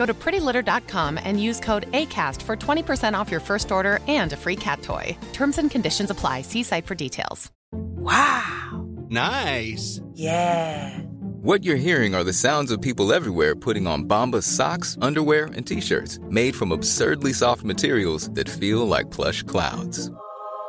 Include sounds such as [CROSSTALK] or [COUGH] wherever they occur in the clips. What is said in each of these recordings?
Go to prettylitter.com and use code ACAST for 20% off your first order and a free cat toy. Terms and conditions apply. See site for details. Wow. Nice. Yeah. What you're hearing are the sounds of people everywhere putting on Bombas socks, underwear, and t-shirts made from absurdly soft materials that feel like plush clouds.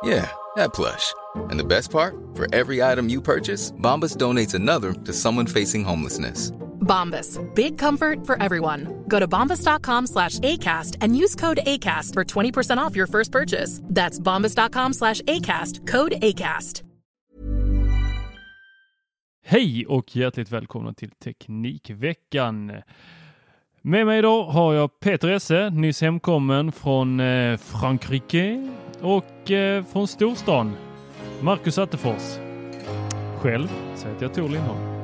Yeah, that plush. And the best part? For every item you purchase, Bombas donates another to someone facing homelessness. Bombas. Big comfort for everyone. Go to bombas.com slash ACAST and use code ACAST for 20% off your first purchase. That's bombas.com slash ACAST. Code ACAST. Hej och hjärtligt välkomna till Teknikveckan. Med mig idag har jag Peter Esse, nyss hemkommen från eh, Frankrike och eh, från storstan. Marcus Attefors. Själv så heter jag Tor Lindholm.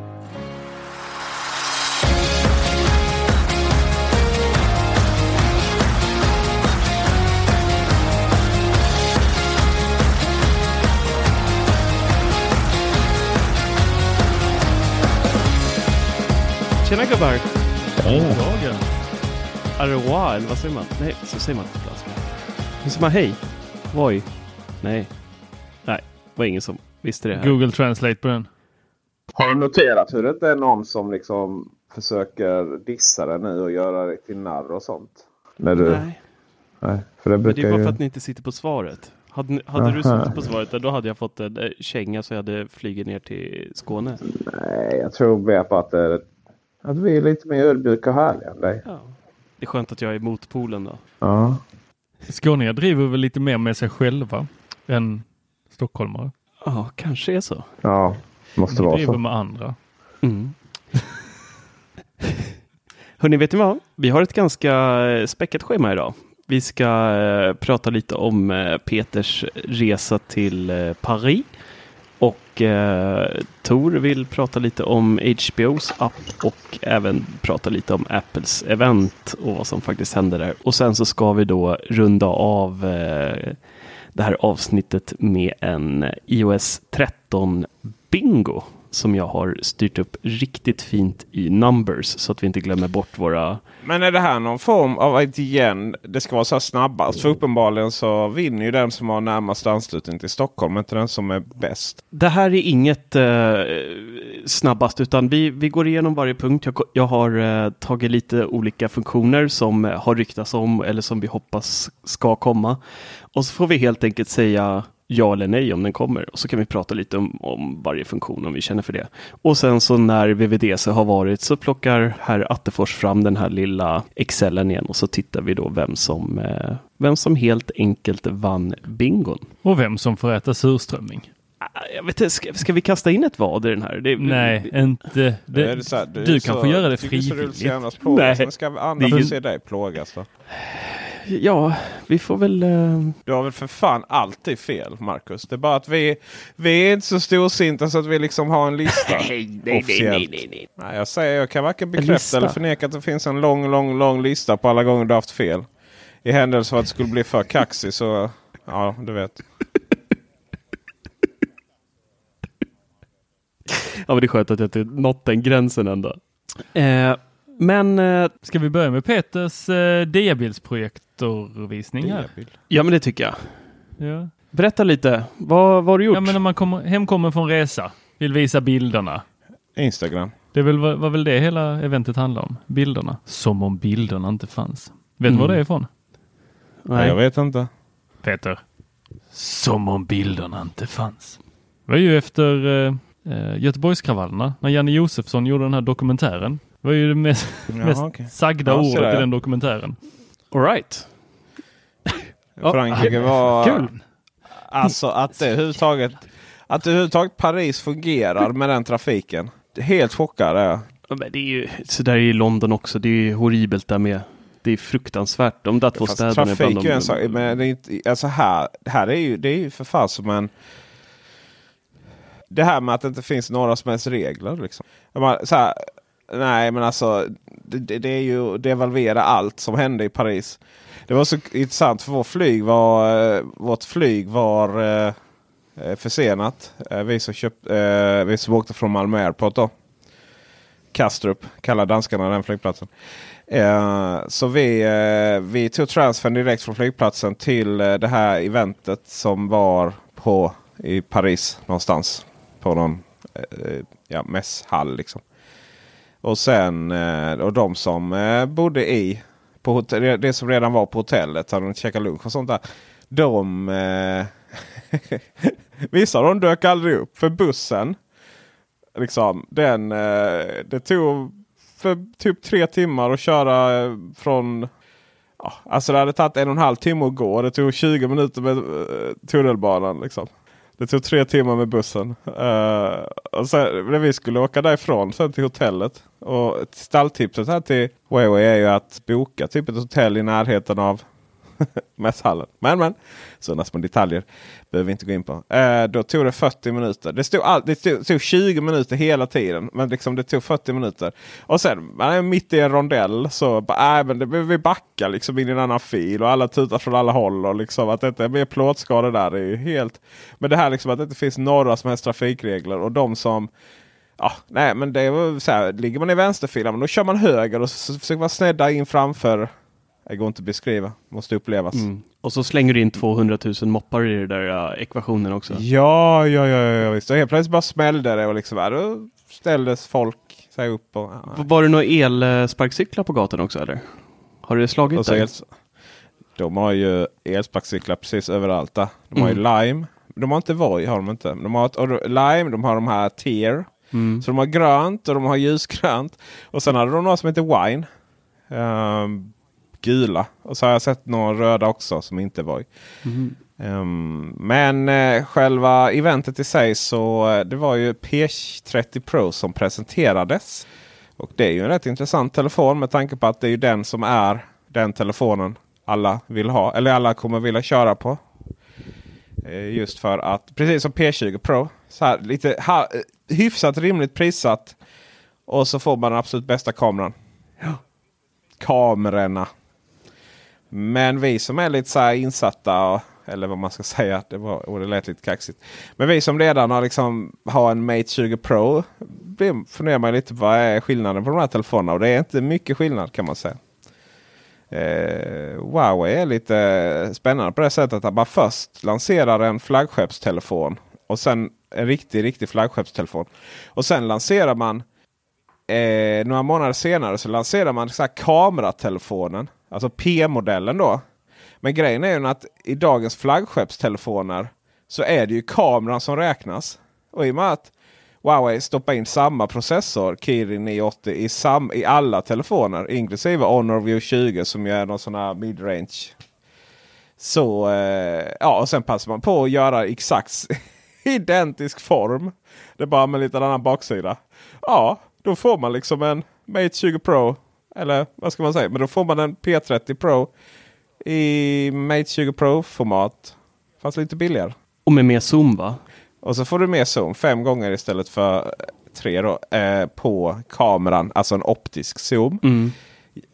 Tjena gubbar! Dagen. Aroa, eller vad säger man? Nej, så säger man inte på. Hur säger man hej? Voi? Nej. Nej, det var ingen som visste det här. Google Translate på den. Har du noterat hur det inte är någon som liksom försöker dissa dig nu och göra dig till narr och sånt? När du... Nej, Nej, för det men det är bara ju... för att ni inte sitter på svaret. Hade, hade du suttit på svaret, då hade jag fått en eh, känga så jag hade flugit ner till Skåne. Nej, jag tror mer på att, det är... att vi är lite mer ödmjuka och härliga än dig. Ja. Det är skönt att jag är motpolen då. Ja. Skåningar driver väl lite mer med sig själva än stockholmare. Ja, kanske är så. Ja, måste vara driver så. med andra. Mm. Hörni, vet ni vad? Vi har ett ganska eh, späckat schema idag. Vi ska eh, prata lite om eh, Peters resa till eh, Paris. Och eh, Tor vill prata lite om HBOs app och även prata lite om Apples event och vad som faktiskt händer där. Och sen så ska vi då runda av eh, det här avsnittet med en iOS 13 bingo som jag har styrt upp riktigt fint i numbers så att vi inte glömmer bort våra Men är det här någon form av att igen, det ska vara så här snabbast? För uppenbarligen så vinner ju den som har närmast anslutning till Stockholm, inte den som är bäst. Det här är inget eh, snabbast utan vi, vi går igenom varje punkt. Jag, jag har eh, tagit lite olika funktioner som eh, har ryktats om eller som vi hoppas ska komma. Och så får vi helt enkelt säga ja eller nej om den kommer. Och så kan vi prata lite om, om varje funktion om vi känner för det. Och sen så när VVDC har varit så plockar herr Attefors fram den här lilla Excelen igen och så tittar vi då vem som, eh, vem som helt enkelt vann bingon. Och vem som får äta surströmming. Ah, Jag vet inte, ska, ska vi kasta in ett vad i den här? Det, Nej, inte. Det, Är det så här, det är du så- kan få göra det så roligt frivilligt. Nej. Men ska andra är få ju- se dig plågas då? Ja, vi får väl... eh, Du har väl för fan alltid fel Marcus. Det är bara att vi, vi är inte så storsinta så att vi liksom har en lista. [LAUGHS] nej, nej, officiellt. nej, nej. Nej, jag säger jag kan varken bekräfta eller förneka att det finns en lång, lång, lång lista på alla gånger du har haft fel. I händelse av att det skulle bli för kaxig så, ja du vet. Ja, men det är skönt att jag inte nått den gränsen ändå. Eh, men, eh, Ska vi börja med Peters eh, diabildsprojektorvisning ja men det tycker jag. Ja. Berätta lite, vad, vad har du gjort? ja, men när man kommer, hemkommer från resa, vill visa bilderna. Instagram. Det väl, var, var väl det hela eventet handlar om? Bilderna. Som om bilderna inte fanns. Vet du var Mm. det är ifrån? Nej. Jag vet inte. Peter. Som om bilderna inte fanns. Det var ju efter eh, eh, Göteborgskravallerna när Janne Josefsson gjorde den här dokumentären. Var ju det mest, Jaha, mest okej. sagda Ja, ordet i den dokumentären. All right. Frankrike var... Kul! Alltså att det överhuvudtaget, att det överhuvudtaget Paris fungerar med den trafiken. Helt chockad är jag. Ja, Men det är ju så där i London också. Det är ju horribelt där med. Det är fruktansvärt. De där två Fast städerna är trafik bland är de... en sak. Men det är inte, alltså här, här är ju, det är ju för fan som en... Det här med att det inte finns några som helst regler. Liksom. Så här, nej men alltså det, det, är ju devalvera allt som hände i Paris. Det var så intressant för vårt flyg var, eh, vårt flyg var eh, eh försenat. Eh, vi, som köpt, eh, vi som åkte från Malmö Airport då. Kastrup kallar danskarna den flygplatsen. Eh, så vi, eh, vi tog transfern direkt från flygplatsen till eh, det här eventet som var på i Paris någonstans. På någon ja, mässhall liksom. Och sen eh, och de som eh, bodde i på hotell, det som redan var på hotellet. Hade de käkat lunch och sånt där. De eh, [LAUGHS] Vissa av dem dök aldrig upp för bussen. Liksom, den, det tog för typ tre timmar att köra från... Ja, alltså det hade tagit en och en halv timme att gå. Det tog 20 minuter med tunnelbanan. Liksom. Det tog tre timmar med bussen. Uh, och sen, när vi skulle åka därifrån sen till hotellet. Och stalltipset här till Huawei är ju att boka typ ett hotell i närheten av [LAUGHS] mässhallen. Men men, sådana små detaljer behöver vi inte gå in på. Eh, då tog det 40 minuter. Det stod, all, det stod, stod 20 minuter hela tiden. Men liksom det tog 40 minuter. Och sen man är mitt i en rondell så bara, äh, men det behöver vi backa liksom in i en annan fil. Och alla tutar från alla håll. Och liksom att det inte är mer plåtskador där. Det är ju helt... Men det här liksom att det inte finns några som helst trafikregler. Och de som Ja, nej men det var så här, ligger man i vänsterfilen då kör man höger och så försöker man snedda in framför. Det går inte att beskriva, måste upplevas. Mm. Och så slänger du in 200 000 moppar i den där ja, ekvationen också. Ja, ja, ja, ja visst. Och helt plötsligt bara smällde det och liksom, ja, då ställdes folk sig upp. Och, ja, Var det några elsparkcyklar på gatan också eller? Har det slagit dig? de har ju elsparkcyklar precis överallt där. De har ju Lime. De har inte Voi, har de inte. De har ett, Lime, de har de här Tier. Mm. Så de har grönt och de har ljusgrönt. Och sen hade de några som heter Wine. Ehm, gula. Och så har jag sett några röda också som inte var. Ehm, men eh, själva eventet i sig så eh, det var ju P30 Pro som presenterades. Och det är ju en rätt intressant telefon med tanke på att det är ju den som är den telefonen alla vill ha. Eller alla kommer vilja köra på. Eh, Just för att precis som P20 Pro. Så här, lite eh, hyfsat rimligt prissatt. Och så får man den absolut bästa kameran. Kamerorna. Men vi som är lite så här insatta. och- Eller vad man ska [LAUGHS] säga. Det, var, och det lät lite kaxigt. Men vi som redan har liksom har en Mate 20 Pro. Funderar man lite på vad är skillnaden på de här telefonerna. Och det är inte mycket skillnad kan man säga. Eh, Huawei är lite spännande på det sättet att man först lanserar en flaggskeppstelefon. Och sen en riktig, riktig flaggskeppstelefon. Och sen lanserar man eh, några månader senare så lanserar man så här kameratelefonen. Alltså P-modellen då. Men grejen är ju att i dagens flaggskeppstelefoner så är det ju kameran som räknas. Och i och med att Huawei stoppar in samma processor, Kirin 980, i, sam i alla telefoner. Inklusive Honor View 20 som ju är någon sån här midrange. Så eh, ja, och sen passar man på att göra exakt [LAUGHS] identisk form. Det är bara med lite annan baksida. Ja, då får man liksom en Mate 20 Pro. Eller vad ska man säga? Men då får man en P30 Pro i Mate 20 Pro-format. Fast lite billigare. Och med mer zoom va? Och så får du med zoom fem gånger istället för eh, tre då, eh, på kameran. Alltså en optisk zoom. Mm.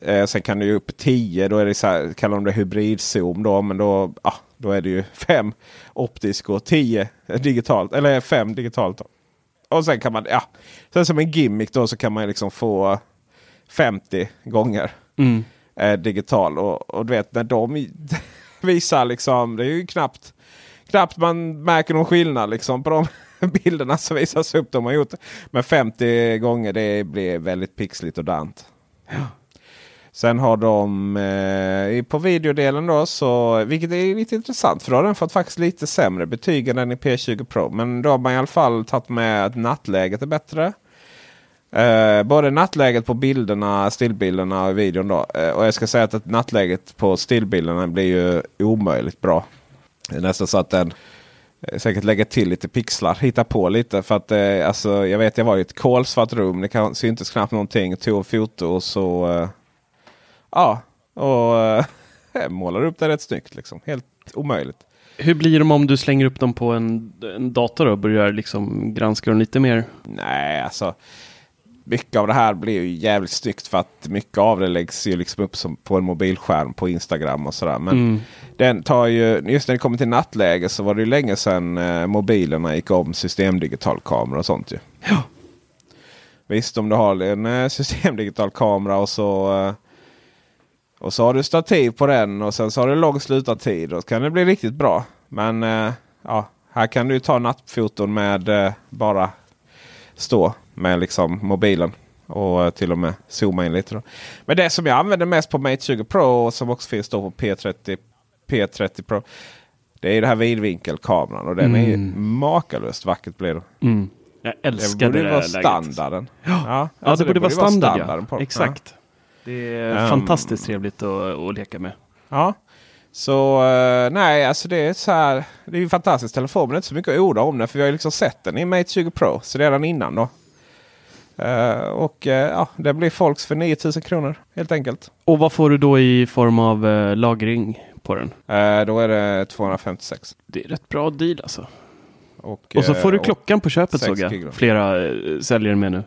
Eh, sen kan du ju upp 10. Då är det så här, kallar de det hybridzoom. Då, men då, ah, då är det ju fem optisk och 10 digitalt. Eller fem digitalt. Då. Och sen kan man, ja. Sen som en gimmick då så kan man liksom få 50 gånger Mm. eh, digital. Och, och du vet när de [LAUGHS] visar liksom, det är ju knappt, knappt man märker någon skillnad liksom på de [LAUGHS] bilderna som visas upp. De har gjort. Men 50 gånger det blir väldigt pixligt och dant. Sen har de eh, på videodelen då, så, vilket är lite intressant för då har den fått faktiskt lite sämre betyg än den i P20 Pro. Men då har man i alla fall tagit med att nattläget är bättre. Eh, både nattläget på bilderna, stillbilderna och videon. Då. Eh, och jag ska säga att, att nattläget på stillbilderna blir ju omöjligt bra. Det är nästan så att den eh, säkert lägger till lite pixlar, hittar på lite. För att eh, alltså, jag vet jag var i ett kolsvart rum, det kan, syntes knappt någonting. Tog en foto och så Ja, och [LAUGHS] målar upp det rätt snyggt. Liksom. Helt omöjligt. Hur blir de om du slänger upp dem på en, en dator och börjar liksom granska dem lite mer? Nej, alltså. Mycket av det här blir ju jävligt snyggt för att mycket av det läggs ju liksom upp som på en mobilskärm på Instagram och sådär. Men Mm. den tar ju, just när det kommer till nattläge så var det ju länge sedan eh, mobilerna gick om systemdigital kamera och sånt ju. Ja. Visst om du har en eh, systemdigital kamera och så eh, och så har du stativ på den och sen så har du lång slutartid. Då kan det bli riktigt bra. Men eh, ja, här kan du ju ta nattfoton med bara stå med liksom mobilen. Och till och med zooma in lite. Då. Men det som jag använder mest på Mate 20 Pro och som också finns då på P30, P30 Pro. Det är ju det här vidvinkelkameran och den är ju Mm. makalöst vackert blir det. Mm. Jag Det älskar borde det, vara standarden. Ja, Ja, ja alltså det borde vara standard. standarden ja. på- Exakt. Det är Ehm. fantastiskt trevligt att, att leka med. Ja. Så eh, nej, alltså det är så här. Det är ju en fantastisk telefon men inte så mycket att orda om den. För vi har ju liksom sett den i Mate 20 Pro. Så redan innan då. Eh, och eh, ja, det blir folks för 9000 kronor helt enkelt. Och vad får du då i form av eh, lagring på den? Då är det 256. Det är rätt bra deal alltså. Och, Och så får du klockan på köpet såg jag. Flera säljer med nu.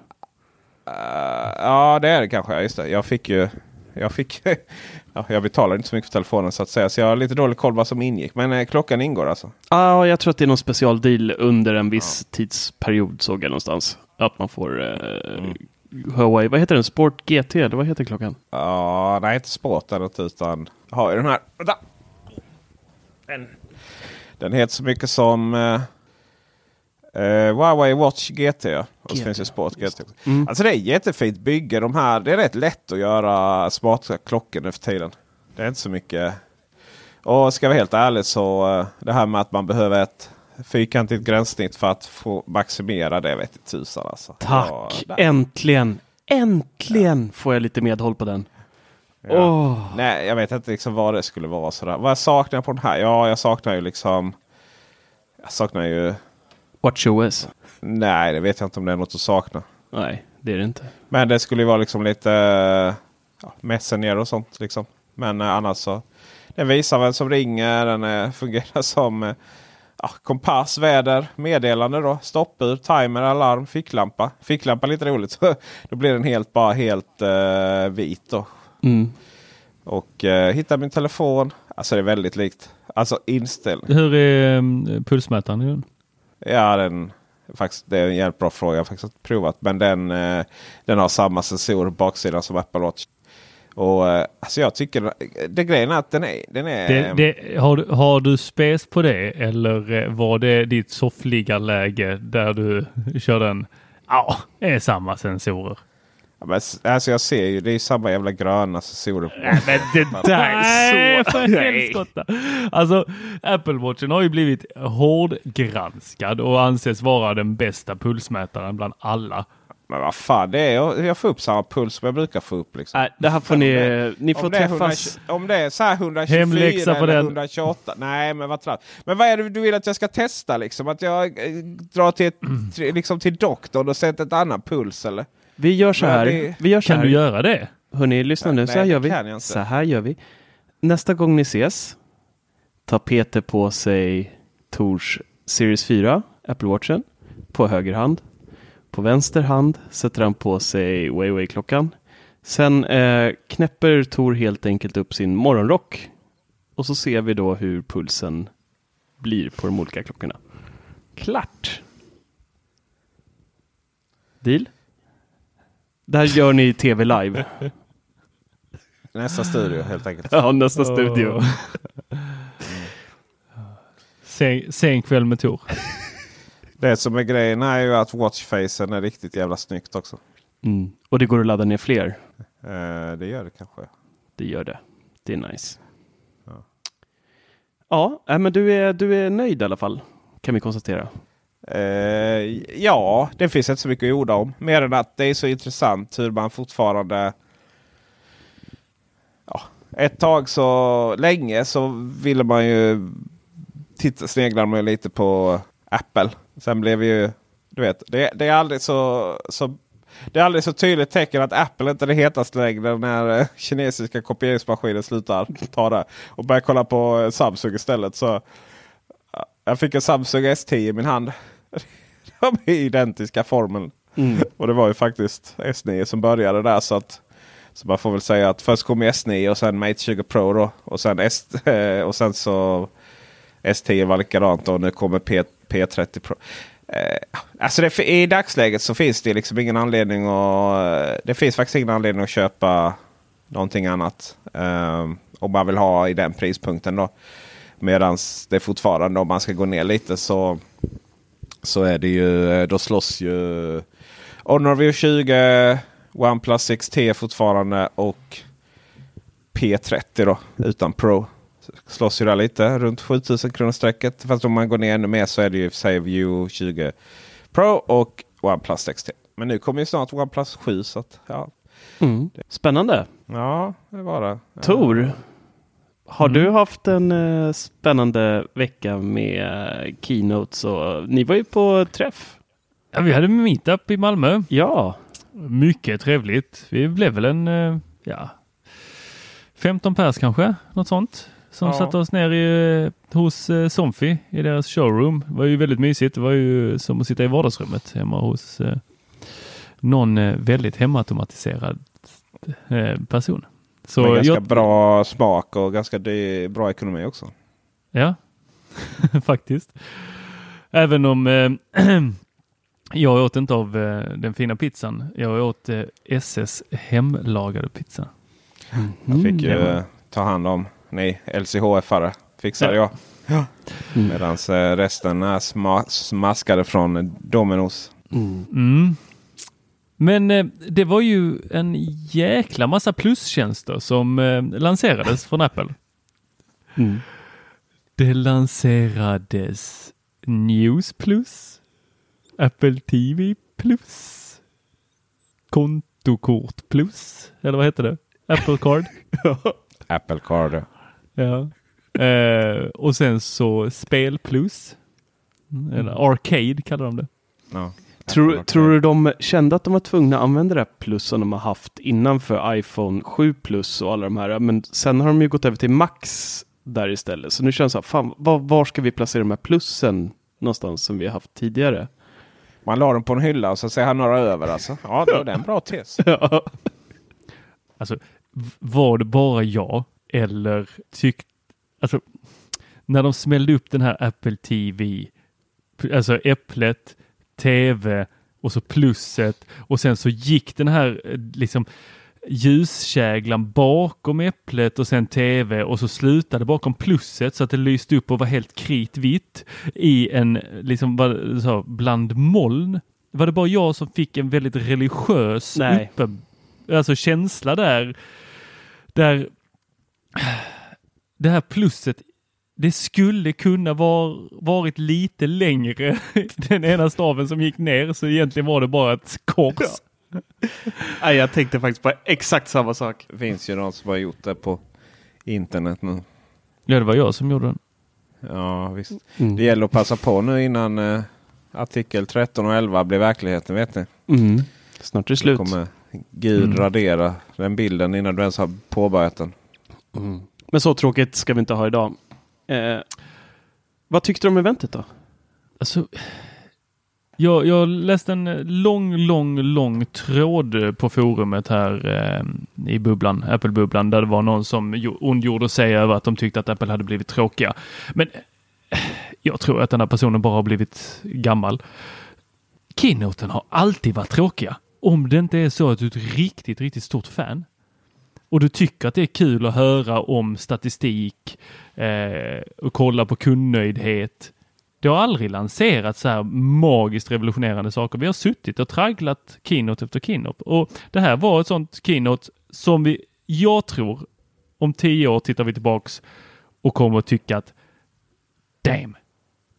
Ja det är det kanske. Just det. Jag fick ju... Jag, fick, [LAUGHS] ja, jag betalar inte så mycket för telefonen så att säga. Så jag har lite dålig koll vad som ingick. Men eh, klockan ingår alltså. Ja, jag tror att det är någon specialdeal under en viss tidsperiod såg jag någonstans. Att man får eh, Mm. Huawei, vad heter den? Sport GT, eller vad heter klockan? Ja, nej inte sport eller något utan har ju den här. Den, den heter så mycket som eh, eh, Huawei Watch GT. Ja. Och så GT, finns det Sport GT. Mm. Alltså det är jättefint bygge. De här, det är rätt lätt att göra smarta klockor nu för tiden. Det är inte så mycket. Och ska jag vara helt ärlig så eh, det här med att man behöver ett fyrkantigt gränssnitt för att få maximera det vet jag tusan alltså. Tack! Ja. Äntligen! Äntligen får jag lite medhåll på den. Ja. Åh. Nej, jag vet inte liksom vad det skulle vara. Sådär. Vad saknar jag på den här? Ja, jag saknar ju liksom... Jag saknar ju... WatchOS? Nej, det vet jag inte om det är något att sakna. Nej, det är det inte. Men det skulle ju vara liksom lite eh, ja, Messenger och sånt. Liksom. Men eh, annars så. Den visar vem som ringer. Den eh, [LAUGHS] fungerar som eh, ja, kompass, väder, meddelande då. Stoppur, timer, alarm, ficklampa. Ficklampa är lite roligt. [LAUGHS] Så då blir den helt bara helt eh, vit då. Mm. Och eh, hitta min telefon. Alltså det är väldigt likt. Alltså inställning. Hur är um, pulsmätaren? i den? Ja, den, faktiskt, det är en jävligt bra fråga. Jag har faktiskt provat. Men den, eh, den har samma sensor på baksidan som Apple Watch. Och eh, alltså jag tycker det grejen är att den är... Den är Det, det, har, du- har du spes på det eller eh, var det ditt soffliggarläge där du kör den? Ja, det är samma sensorer ja, men, alltså jag ser ju, det är samma jävla gröna sensorer. Men det där är så... för helskotta. Alltså, Apple Watchen har ju blivit hårdgranskad och anses vara den bästa pulsmätaren bland alla. Men vad fan, det är, jag, får upp samma puls som jag brukar få upp. Liksom. Nej, det här får ni, ni får om, det är träffas. 100, om det är så här 124 Hemläxa eller den. 128. Nej men vad tratt. Men vad är det du vill att jag ska testa liksom? Att jag eh, drar till, ett, [CLEARS THROAT] Mm. liksom till doktorn och sätter ett annat puls eller? Vi gör så här. det- Vi gör så Kan här. du göra det? Hörni, lyssna nu. Nej, Så här gör vi. Så här gör vi. Nästa gång ni ses tar Peter på sig Tors Series 4, Apple Watchen, på höger hand. På vänster hand sätter han på sig Huawei-klockan. Sen eh, knäpper Tor helt enkelt upp sin morgonrock. Och så ser vi då hur pulsen blir på de olika klockorna. Klart! Deal? Där gör ni tv live. Nästa studio helt enkelt. Ja, nästa studio. Sen, sen kväll med Tor. Det som är grejen är ju att watchfacen är riktigt jävla snyggt också. Mm. Och det går att ladda ner fler. Eh, det gör det kanske. det gör det. Det är nice. Ja, ja men du är, du är nöjd i alla fall. Kan vi konstatera. Eh, ja, det finns inte så mycket att orda om. Mer än att det är så intressant hur man fortfarande... Ja, ett tag så länge så ville man ju titta, sneglar man lite på Apple. Sen blev ju... Du vet, det, det är aldrig så, så det är aldrig så tydligt tecken att Apple inte är det hetaste längre när eh, kinesiska kopieringsmaskiner slutar ta det. Och börjar kolla på Samsung istället. Så Jag fick en Samsung S10 i min hand. [LAUGHS] De är identiska formen. Mm. Och det var ju faktiskt S9 som började där. Så att så man får väl säga att först kom S9 och sen Mate 20 Pro. Då, och, sen S, och sen så S10 var likadant och nu kommer P, P30 Pro. Eh, alltså det, I dagsläget så finns det liksom ingen anledning att... Det finns faktiskt ingen anledning att köpa någonting annat. Eh, om man vill ha i den prispunkten. då. Medan det fortfarande om man ska gå ner lite så, så är det ju... Då slåss ju Honor V20, OnePlus 6T fortfarande och P30 då utan Pro slåss ju där lite runt 7000 kronor strecket. Fast om man går ner ännu mer så är det ju säg View 20 Pro och OnePlus 6T. Men nu kommer ju snart OnePlus 7 så att, ja. Mm. Spännande. Ja, det var det. Tor, har Mm. du haft en eh, spännande vecka med eh, keynotes? Och, ni var ju på träff. Ja, vi hade meetup i Malmö. Ja, Mycket trevligt. Vi blev väl en, eh, ja, 15 pers kanske, något sånt. Som Ja. satte oss ner i, hos eh, Somfy i deras showroom. Det var ju väldigt mysigt. Det var ju som att sitta i vardagsrummet hemma hos eh, någon eh, väldigt hemautomatiserad eh, person. Så Med ganska jag, bra smak och ganska dy- bra ekonomi också. Ja, [LAUGHS] faktiskt. Även om eh, [CLEARS THROAT] jag åt inte av eh, den fina pizzan. Jag åt eh, SS hemlagade pizza. Jag fick ju var- eh, ta hand om ni LCHF-are. Fixade Ja. jag. Medan eh, resten är sma- smaskade från Dominos. Mm. Men eh, det var ju en jäkla massa plustjänster som eh, lanserades från Apple. Mm. Det lanserades News Plus, Apple TV Plus, Kontokort Plus, eller vad heter det? Apple Card. [LAUGHS] Apple Card. ja. Eh, och sen så Spel Plus. Eller Arcade kallar de det. Ja. Tror, tror du de kände att de var tvungna att använda det här plus som de har haft innan för iPhone 7 plus och alla de här. Men sen har de ju gått över till Max där istället. Så nu känns det så här, fan, var, var ska vi placera de här plussen någonstans som vi har haft tidigare? Man la dem på en hylla och så säger han några över alltså. Ja, det är en bra tes. [LAUGHS] Ja. Alltså, var det bara jag eller tyckte... Alltså, när de smällde upp den här Apple TV, alltså äpplet, TV och så plusset och sen så gick den här eh, liksom ljuskäglan bakom äpplet och sen TV och så slutade bakom plusset så att det lyste upp och var helt kritvitt i en liksom vad, så, bland moln. Var det bara jag som fick en väldigt religiös Nej. uppe, alltså känsla där. Där det här plusset, det skulle kunna var, varit lite längre. [LAUGHS] Den ena staven som gick ner så egentligen var det bara ett kors. Nej, jag tänkte faktiskt på exakt samma sak. Det finns ju någon som har gjort det på internet nu. Ja, det var jag som gjorde den. Ja, visst. Mm. Det gäller att passa på nu innan eh, artikel 13 och 11 blir verkligheten. Vet ni? Mm. Snart är det Då slut. kommer Gud Mm. radera den bilden innan du ens har påbörjat den. Mm. Men så tråkigt ska vi inte ha idag. Eh, vad tyckte du om eventet då? Alltså, jag, jag läste en lång, lång, lång tråd på forumet här eh, i bubblan, Apple-bubblan, där det var någon som ondgjorde sig över att de tyckte att Apple hade blivit tråkiga. Men eh, jag tror att den här personen bara har blivit gammal. Keynoten har alltid varit tråkiga. Om det inte är så att du är ett riktigt, riktigt stort fan och du tycker att det är kul att höra om statistik eh, och kolla på kundnöjdhet. Det har aldrig lanserats så här magiskt revolutionerande saker. Vi har suttit och tragglat keynote efter keynote och det här var ett sånt keynote som vi, jag tror om tio år tittar vi tillbaks och kommer att tycka att damn,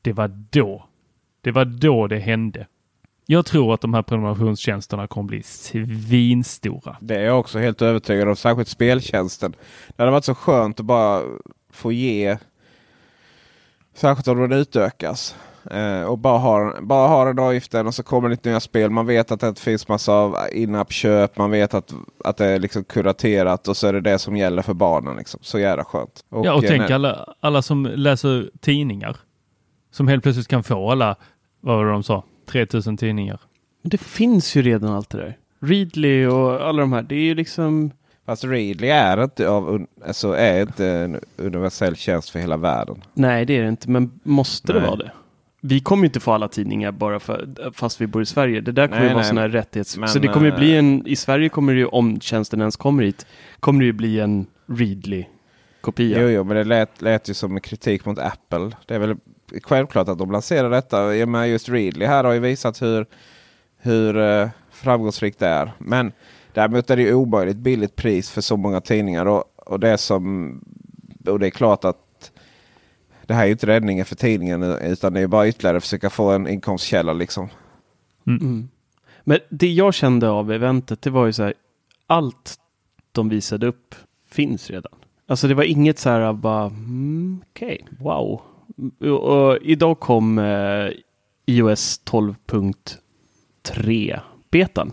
det var då. Det var då det hände. Jag tror att de här prenumerationstjänsterna kommer bli svinstora. Det är jag också helt övertygad om. Särskilt speltjänsten. Det hade varit så skönt att bara få ge. Särskilt om den utökas. Eh, och bara ha, bara ha den avgiften och så kommer det lite nya spel. Man vet att det finns massa av in-app-köp. Man vet att, att det är liksom kuraterat och så är det det som gäller för barnen. Liksom. Så jävla skönt. ja, och eh, tänk alla, alla som läser tidningar. Som helt plötsligt kan få alla, vad var det de sa, 3000 tidningar. Men det finns ju redan allt det där. Readly och alla de här. Det är ju liksom... Fast Readly är inte, av, alltså är inte en universell tjänst för hela världen. Nej, det är det inte. Men måste det Nej. vara det? Vi kommer ju inte få alla tidningar bara för, fast vi bor i Sverige. Det där kommer Nej, ju vara sådana här rättighets... Men, så det kommer ju bli eh, en... I Sverige kommer det ju, om tjänsten ens kommer hit, kommer det ju bli en Readly-kopia. Jo, jo, men det lät, lät ju som en kritik mot Apple. Det är väl självklart att de lanserar detta. Och med just Readly här har ju visat hur, hur eh, framgångsrikt det är. Men däremot är det ju omöjligt billigt pris för så många tidningar. Och, och, det, som, och det är klart att det här är ju inte räddningen för tidningen utan det är bara ytterligare att försöka få en inkomstkälla. Liksom. Mm. Men det jag kände av eventet, det var ju så här, allt de visade upp finns redan. Alltså det var inget så här bara, mm, okej, wow. Och, och idag kom eh, iOS 12.3 betan.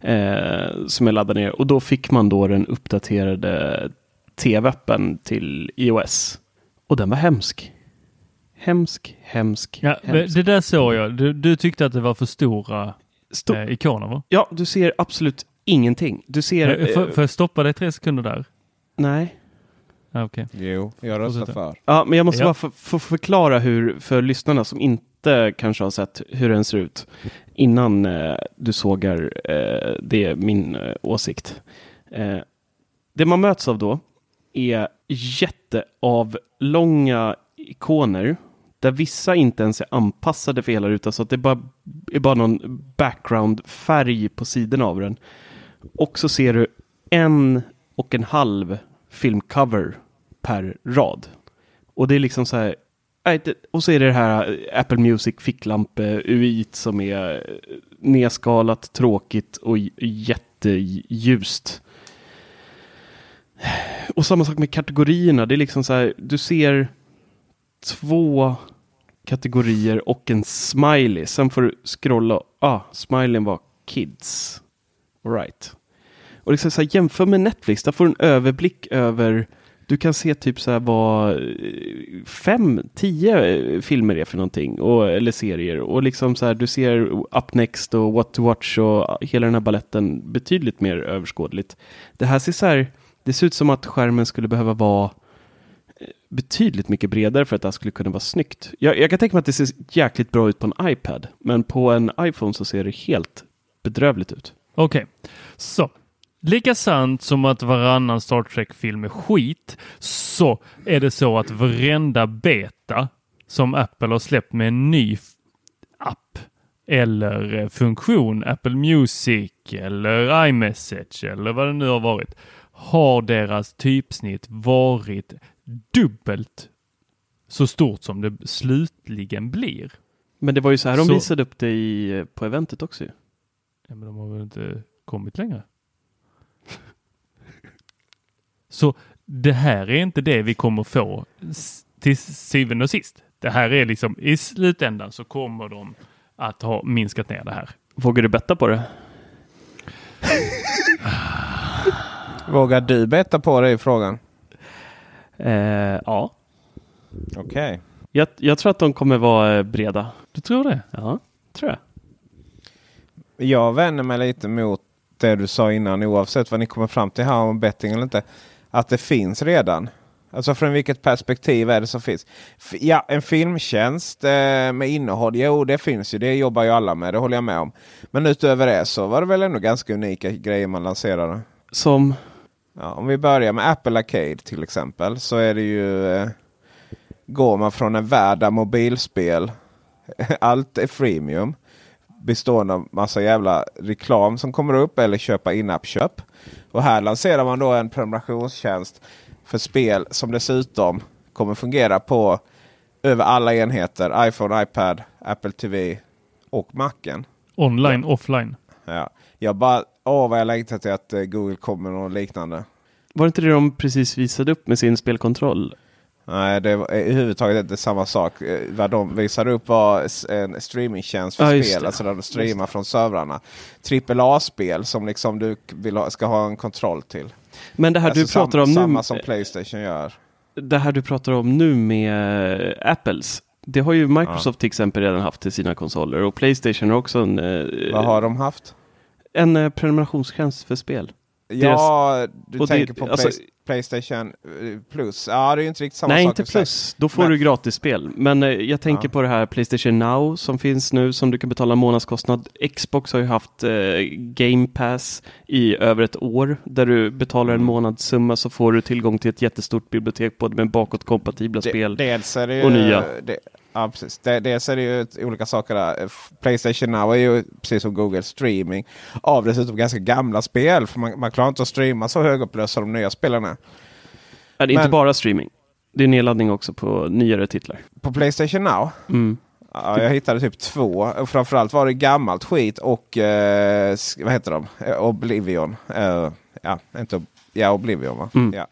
Eh, som jag laddade ner och då fick man då den uppdaterade tv-appen till iOS. Och den var hemsk. Hemsk, hemsk, Ja, hemsk. det där såg jag. Du, du tyckte att det var för stora Sto- eh, ikoner va? Ja, du ser absolut ingenting. Du ser... Eh, Får eh, får jag stoppa dig tre sekunder där? nej. Ja, Okej. Jo, jag röstar för. Ja, men jag måste Ja. bara få få förklara hur, för lyssnarna som inte kanske har sett hur den ser ut innan eh, du sågar eh, det, min eh, åsikt. Eh, det man möts av då är jätteavlånga ikoner där vissa inte ens är anpassade för hela rutan så att det bara, är bara någon background-färg på sidorna av den. Och så ser du en och en halv filmcover per rad. Och det är liksom så här. Och så är det det här eh, Apple Music ficklampe eh, UI som är eh, nedskalat, tråkigt och jätteljust. Och samma sak med kategorierna. Det är liksom så här. Du ser två kategorier och en smiley. Sen får du scrolla. Ah, smileyn var kids. All right. Och liksom så här, jämför med Netflix, där får du en överblick över du kan se typ så här vad fem, tio eh, filmer är för någonting. Och, eller serier. Och liksom så här, du ser Up Next och What to Watch och hela den här balletten betydligt mer överskådligt. Det här ser så här, det ser ut som att skärmen skulle behöva vara eh, betydligt mycket bredare för att det här skulle kunna vara snyggt. Jag, jag kan tänka mig att det ser jäkligt bra ut på en iPad. Men på en iPhone så ser det helt bedrövligt ut. Okej, så. Lika sant som att varannan Star Trek-film är skit så är det så att varenda beta som Apple har släppt med en ny app eller eh, funktion, Apple Music eller iMessage eller vad det nu har varit, har deras typsnitt varit dubbelt så stort som det slutligen blir. Men det var ju så här de Så- visade upp det i, på eventet också. Ja, men de har väl inte kommit längre? Så det här är inte det vi kommer få till syvende och sist. Det här är liksom i slutändan så kommer de att ha minskat ner det här. Vågar du betta på det? [LAUGHS] Vågar du betta på det i frågan? Eh, ja. Okej. Jag, jag tror att de kommer vara eh, breda. Du tror det? Ja, tror jag. Jag vänder mig lite mot det du sa innan oavsett vad ni kommer fram till här om betting eller inte. Att det finns redan. Alltså från vilket perspektiv är det som finns? Ja, en filmtjänst eh, med innehåll. Jo, det finns ju. Det jobbar ju alla med. Det håller jag med om. Men utöver det så var det väl ändå ganska unika grejer man lanserade. Som, Ja, om vi börjar med Apple Arcade till exempel så är det ju eh, går man från en värld där mobilspel, [LAUGHS] allt är freemium. Bestående av massa jävla reklam som kommer upp eller köpa in-app-köp. Och här lanserar man då en prenumerationstjänst för spel som dessutom kommer fungera på över alla enheter. iPhone, iPad, Apple TV och Macen. Online, offline. Ja. Jag bara, åh vad jag längtar till att eh, Google kommer med något liknande. Var det inte det de precis visade upp med sin spelkontroll? Nej, det var överhuvudtaget inte samma sak. Eh, Vad de visade upp var en streamingtjänst för Ja, spel. det. Alltså där du streamar från servrarna. AAA-spel som liksom du vill ha, ska ha en kontroll till. Men det här alltså du pratar sam, om Samma nu, som Playstation gör. det här du pratar om nu med eh, Apples. Det har ju Microsoft till exempel redan haft till sina konsoler och Playstation har också en, eh, Vad har de haft? en eh, prenumerationstjänst för spel. Ja, du och det- tänker på alltså- Play, Playstation eh, Plus. Ja, det är ju inte riktigt samma Nej, sak. inte i och för sig. plus. Då får Men- du gratis spel. Men eh, jag tänker Ja. på det här Playstation Now som finns nu som du kan betala månadskostnad. Xbox har ju haft eh, Game Pass i över ett år där du betalar Mm. en månadssumma så får du tillgång till ett jättestort bibliotek både med bakåtkompatibla spel. Dels är det ju, och nya. Det, ja, precis. Det, dels är det ju olika saker där. F- Playstation Now är ju precis som Google streaming av dessutom ganska gamla spel. För man, man klarar inte att streama så högupplösta de nya spelen är. Ja, det är inte men- bara streaming. Det är nedladdning också på nyare titlar. På Playstation Now? Mm. Ja, jag hittade typ två. Framförallt var det gammalt skit och eh, vad heter de? Eh, Oblivion. Eh, ja, inte ja, Oblivion va? Mm. Ja.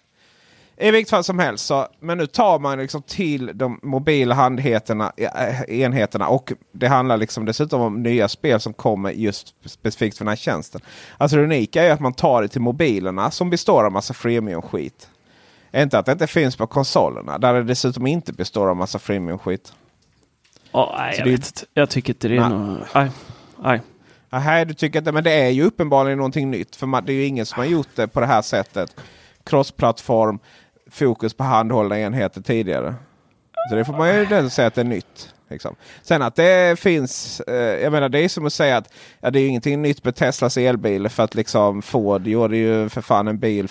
I vilket fall som helst. Så, men nu tar man liksom till de mobila handheterna, eh, enheterna. Och det handlar liksom dessutom om nya spel som kommer just specifikt för den här tjänsten. Alltså det unika är att man tar det till mobilerna som består av massa freemium-skit. Inte att det inte finns på konsolerna där det dessutom inte består av massa freemium-skit. Ja, nej, Så jag det är- vet inte. Jag tycker inte det är Nej. något... Nej. Nej. Nej, du tycker inte, men det är ju uppenbarligen någonting nytt. För man, det är ju ingen som har gjort det på det här sättet. Crossplattform, fokus på handhållna enheter tidigare. Så det får man ju säga att det är nytt. Liksom. Sen att det finns, eh, jag menar det är som att säga att ja, det är ju ingenting nytt med Teslas elbil. För att liksom Ford gjorde ju för fan en bil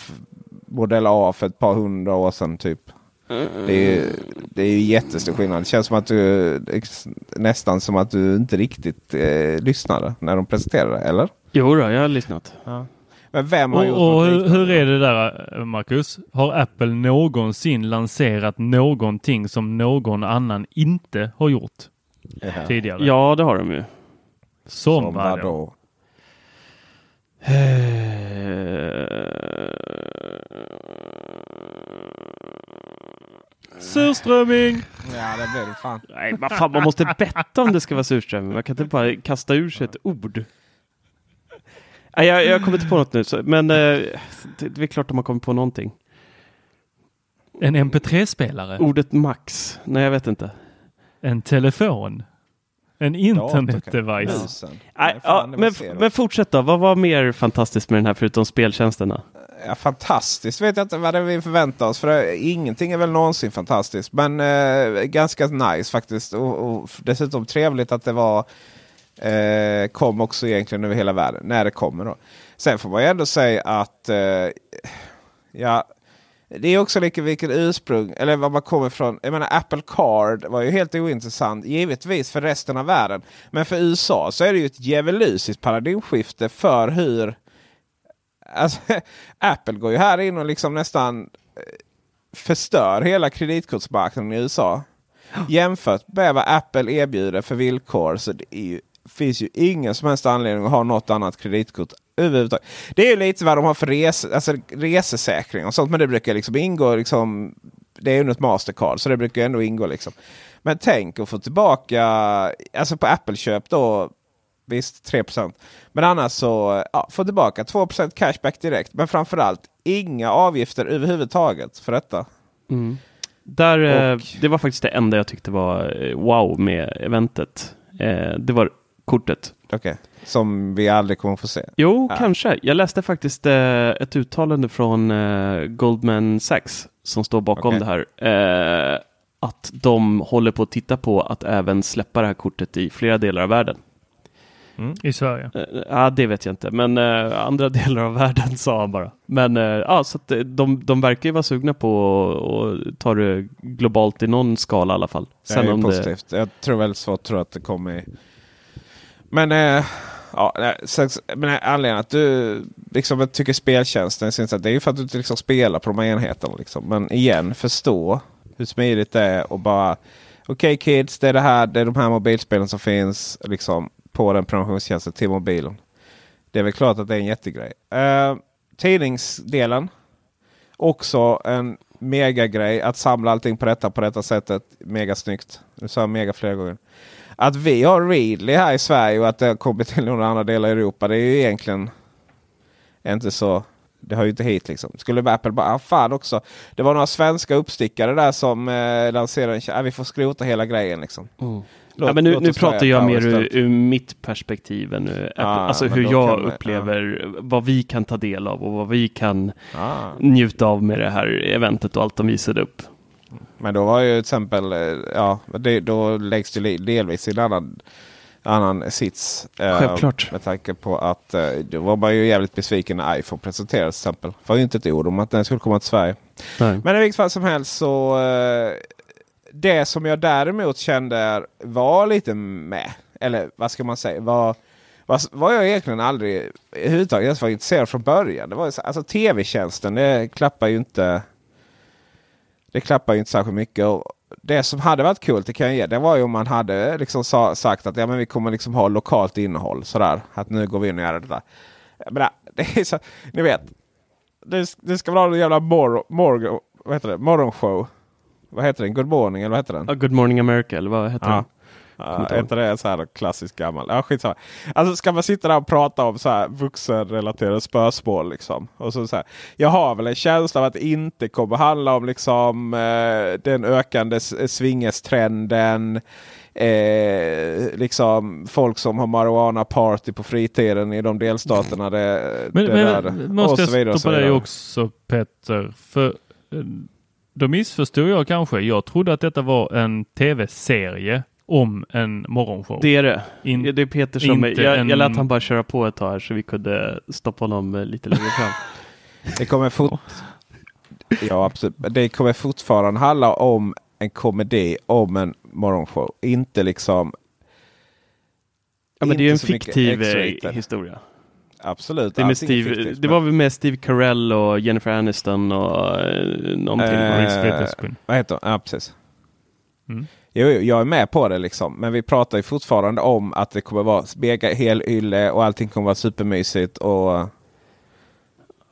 modell A för ett par hundra år sedan typ. Det är, ju, det är ju jättestor skillnad. Det känns som att du nästan som att du inte riktigt eh, lyssnade när de presenterade eller? Jo då, jag har lyssnat. Men vem har gjort Och, och något hur, hur är det där Marcus? Har Apple någonsin lanserat någonting som någon annan inte har gjort tidigare? Ja, det har de ju. Som, Som vadå? vadå? Surströmming! Ja, det blir det fan. Nej, vad fan, man måste betta om det ska vara surströmming. Man kan inte bara kasta ur sig ett ord. Nej, jag, jag kommer inte på något nu, så, men eh, det, det är klart att man kommer på någonting. En MP3-spelare? Ordet max? Nej, jag vet inte. En telefon? En internetdevice? Nej, ja, men, men fortsätt då. Vad var mer fantastiskt med den här förutom speltjänsterna? Ja, fantastiskt vet jag inte vad det är vi förväntar oss. För det, ingenting är väl någonsin fantastiskt. Men eh, ganska nice faktiskt. Och, och dessutom trevligt att det var eh, kom också egentligen över hela världen. När det kommer då. Sen får man ju ändå säga att eh, ja, det är också lika vilket ursprung eller var man kommer ifrån. Jag menar Apple Card var ju helt ointressant givetvis för resten av världen. Men för USA så är det ju ett djävulusiskt paradigmskifte för hur Alltså, [LAUGHS] Apple går ju här in och liksom nästan eh, förstör hela kreditkortsmarknaden i USA. Jämfört med vad Apple erbjuder för villkor så det är ju, finns ju ingen som helst anledning att ha något annat kreditkort överhuvudtaget. Det är ju lite vad de har för rese, alltså resesäkring och sånt. Men det brukar liksom ingå. Liksom, det är ju ett Mastercard så det brukar ändå ingå. Liksom. Men tänk att få tillbaka, alltså på Apple-köp då. Visst 3% Men annars så ja, få tillbaka 2% cashback direkt. Men framförallt inga avgifter överhuvudtaget för detta. Där, eh, Och- det var faktiskt det enda jag tyckte var eh, wow med eventet. Eh, det var kortet. Okej. Som vi aldrig kommer få se. Jo, Ja. kanske. Jag läste faktiskt eh, ett uttalande från eh, Goldman Sachs som står bakom Okej. det här. Eh, att de håller på att titta på att även släppa det här kortet i flera delar av världen. I Sverige? Eh, Ja, det vet jag inte, men eh, andra [LAUGHS] delar av världen sa han bara. Men eh, ja, så att, de, de verkar ju vara sugna på att att ta det globalt i någon skala i alla fall. det är ju om positivt. Jag tror väl så tror att det kommer. Men eh, Ja, sen, men eh, anledningen att du liksom tycker speltjänsten är det är ju för att du inte liksom spelar på de här enheterna. Liksom. Men igen, förstå hur smidigt det är och bara Okej okay, kids, det är det här, det är de här mobilspelen som finns liksom, på den prenumerationstjänsten till mobilen. Det är väl klart att det är en jättegrej. Eh, tidningsdelen. Också en megagrej att samla allting på detta på detta sättet. Mega snyggt. Nu sa jag mega flera gånger. Att vi har Readly här i Sverige och att det har kommit till några andra delar i Europa. Det är ju egentligen inte så. Det har ju inte hit liksom. Skulle Apple bara, ah, fan också. Det var några svenska uppstickare där som eh, lanserade en ah, Vi får skrota hela grejen liksom. Mm. Låt, ja, men nu, nu pratar jag mer ur, ur, mitt perspektiv än ur ah, alltså hur jag upplever ah. vad vi kan ta del av och vad vi kan ah. njuta av med det här eventet och allt de visade upp. Men då var ju till exempel, eh, ja, det, då läggs det delvis i en annan, annan sits. Eh, Självklart. med tanke på att eh, då var man ju jävligt besviken när iPhone presenterades till exempel. Det var ju inte ett ord om att den skulle komma till Sverige. Nej. Men i vilket fall som helst så det som jag däremot kände var lite med. Eller vad ska man säga? Var, var, var jag egentligen aldrig överhuvudtaget var intresserad från början. Det var alltså tv-tjänsten. Det klappar ju inte. Det klappar ju inte särskilt mycket. Och det som hade varit kul det kan jag ge. Det var ju om man hade liksom sa, sagt att ja, men vi kommer liksom ha lokalt innehåll. Sådär. Att nu går vi in och gör det där. Men det är så, ni vet. Det, ska vara en jävla mor, mor, vad heter det? morgonshow vad heter den? Good Morning eller vad heter den? Uh, Good Morning America eller vad heter ja. den? Uh, inte det så här klassisk gammal? Ja, skitsamma. Alltså ska man sitta där och prata om så här vuxenrelaterade spörsmål liksom. Och så, så här, jag har väl en känsla av att det inte kommer handla om liksom eh, den ökande swingestrenden. Eh, liksom folk som har marijuana party på fritiden i de delstaterna. Det, men, det men, där, måste och så jag stoppa dig också Petter? För eh, då missförstod jag kanske. Jag trodde att detta var en tv-serie om en morgonshow. Det är det. In, det är Peter som, jag, en... jag lät han bara köra på ett tag här så vi kunde stoppa honom eh, lite längre fram. det kommer fort... Ja, absolut. Det kommer fortfarande handla om en komedi om en morgonshow. Inte liksom... Ja, men det är ju en fiktiv eh, historia. Absolut. Det, med Steve, fiktivt, det var väl med Steve Carell och Jennifer Aniston och eh, någonting. Eh, vad heter hon? Ja, precis. Mm. Jo, jag är med på det liksom. Men vi pratar ju fortfarande om att det kommer vara mega helylle och allting kommer vara supermysigt. Och, ja,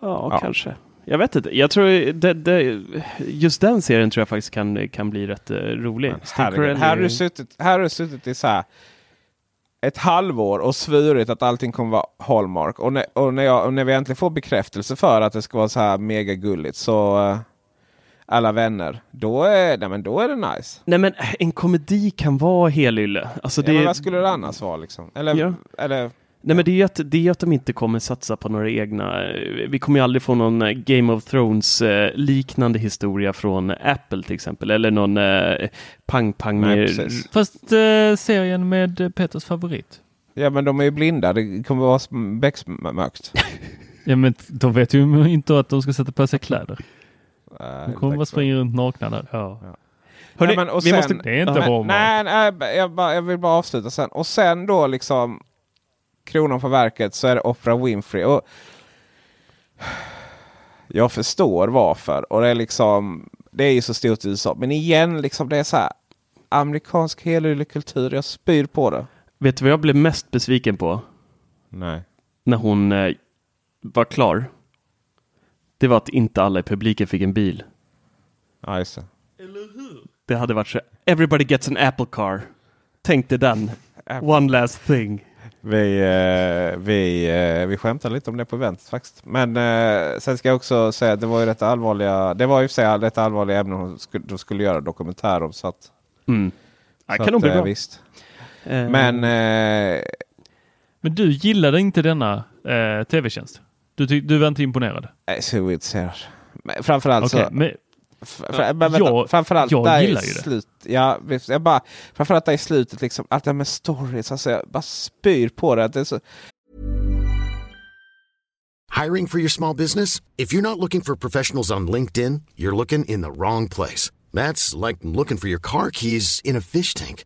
ja, kanske. Jag vet inte. Jag tror det, det, just den serien tror jag faktiskt kan, kan bli rätt uh, rolig. Här, har du suttit, här har du suttit i så här ett halvår och svurit att allting kommer vara Hallmark. Och när, och när, jag, och när vi äntligen får bekräftelse för att det ska vara så här mega gulligt så uh, alla vänner, då är, nej, men då är det nice. Nej men en komedi kan vara helylle. Alltså, det... Ja, vad skulle det annars vara liksom? Eller, ja. eller Nej men det är ju att, det är att de inte kommer satsa på några egna. Vi kommer ju aldrig få någon eh, Game of Thrones eh, liknande historia från Apple till exempel. Eller någon eh, pang-pang. Fast eh, serien med Peters favorit. Ja men de är ju blinda. Det kommer vara becksmörkt. [LAUGHS] ja men de vet ju inte att de ska sätta på sig kläder. De kommer bara springa runt nakna där. Ja. ja. Hörrni, nej, men, vi sen, måste, det är inte bra nej, nej, jag, bara, jag vill bara avsluta sen. Och sen då liksom kronan på verket så är det Oprah Winfrey. Och jag förstår varför. Och det är liksom det är ju så stort i USA. Men igen, liksom det är så här amerikansk kultur. Jag spyr på det. Vet du vad jag blev mest besviken på? Nej. När hon eh, var klar. Det var att inte alla i publiken fick en bil. Ja, just det. Eller hur? Det hade varit så. Everybody gets an Apple car. Tänkte den. One last thing. Vi, eh, vi, eh, vi skämtade lite om det på eventet faktiskt. Men eh, sen ska jag också säga att det var ju rätt allvarliga. Det var ju för sig rätt allvarliga ämnen de skulle, de skulle göra dokumentär om. Så att, mm. så kan nog bli bra. Visst. Uh. Men, men du gillade inte denna uh, tv-tjänst? Du, du var inte imponerad? Är så intresserad. Framförallt okay, så. Men, för, men, vänta, jag, framförallt jag där gillar i slut, ja, jag bara, framförallt där i slutet, liksom, allt det med stories, alltså, jag bara spyr på det. det är så... Hiring for your small business? If you're not looking for professionals on LinkedIn, you're looking in the wrong place. That's like looking for your car keys in a fish tank.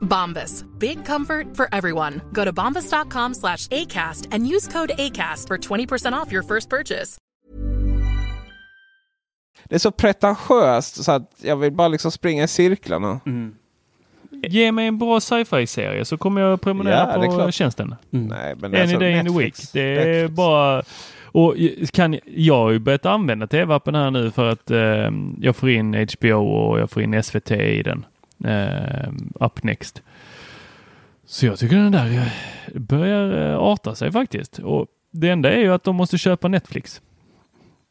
Bombas. Big comfort for everyone. Go to bombas.com slash ACAST and use code ACAST for 20% off your first purchase. Det är så pretentiöst så att jag vill bara liksom springa i cirklarna. Mm. Ge mig en bra sci-fi-serie så kommer jag prenumerera Ja, på klart. tjänsten. Mm. Nej, men Any alltså, day in the week. Netflix. Det är Netflix. bara... Och kan, jag har ju börjat använda tv-appen här nu för att eh, jag får in HBO och jag får in SVT i den. Eh, up next. Så jag tycker den där eh, börjar eh, arta sig faktiskt. Och det enda är ju att de måste köpa Netflix.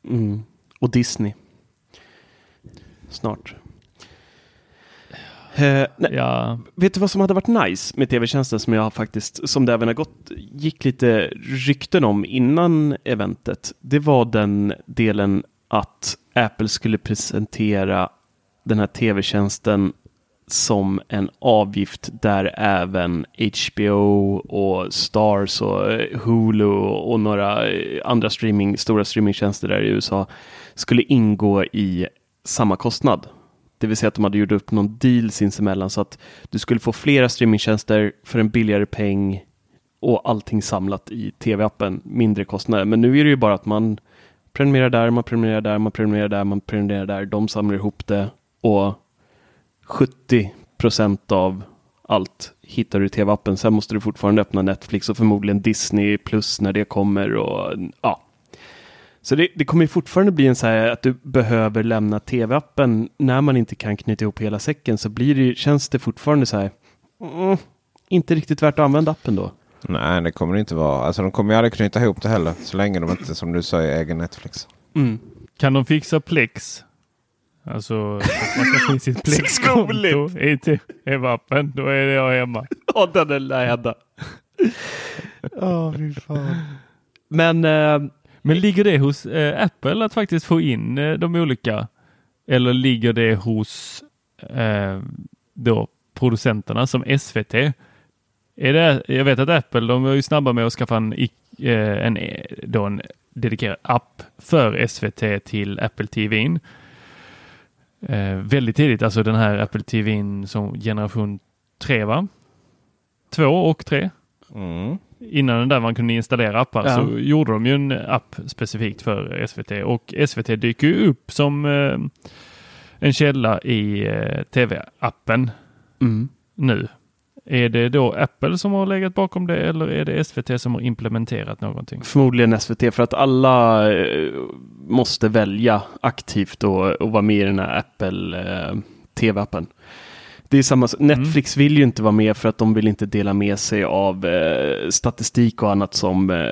Mm. Och Disney. Snart. Eh, Ja, Vet du vad som hade varit nice med tv-tjänsten som jag faktiskt, som det även har gått, gick lite rykten om innan eventet. Det var den delen att Apple skulle presentera den här tv-tjänsten som en avgift där även HBO och Stars och eh, Hulu och några eh, andra streaming, stora streamingtjänster där i USA skulle ingå i samma kostnad. Det vill säga att de hade gjort upp någon deal sinsemellan så att du skulle få flera streamingtjänster för en billigare peng och allting samlat i tv-appen, mindre kostnader. Men nu är det ju bara att man prenumererar där, man prenumererar där, man prenumererar där, man prenumererar där, de samlar ihop det och 70 procent av allt hittar du i tv-appen. Sen måste du fortfarande öppna Netflix och förmodligen Disney plus när det kommer och ja. Så det, det kommer ju fortfarande bli en så här att du behöver lämna tv-appen när man inte kan knyta ihop hela säcken så blir det, känns det fortfarande så här mm, inte riktigt värt att använda appen då. Nej, det kommer det inte vara. Alltså, de kommer ju aldrig knyta ihop det heller. Så länge de inte, som du säger, äger Netflix. Mm. kan de fixa Plex? Alltså, man kan få in sitt [LAUGHS] Plex-konto i tv-appen. Då är jag hemma. Ja, den är läda. Ja, fy fan. Men eh, Men ligger det hos eh, Apple att faktiskt få in eh, de olika? Eller ligger det hos eh, då producenterna som SVT? Är det, jag vet att Apple de var ju snabba med att skaffa en, eh, en, eh, då en dedikerad app för SVT till Apple TV. Eh, väldigt tidigt, alltså den här Apple TV som generation 3 va? 2 och 3 Mm. innan den där man kunde installera appar Ja. så gjorde de ju en app specifikt för SVT och SVT dyker ju upp som eh, en källa i eh, tv-appen mm. nu. Är det då Apple som har legat bakom det eller är det SVT som har implementerat någonting? förmodligen SVT för att alla eh, måste välja aktivt och, och vara med i den här Apple eh, TV-appen. Det är samma, Netflix vill ju inte vara med för att de vill inte dela med sig av eh, statistik och annat som, eh,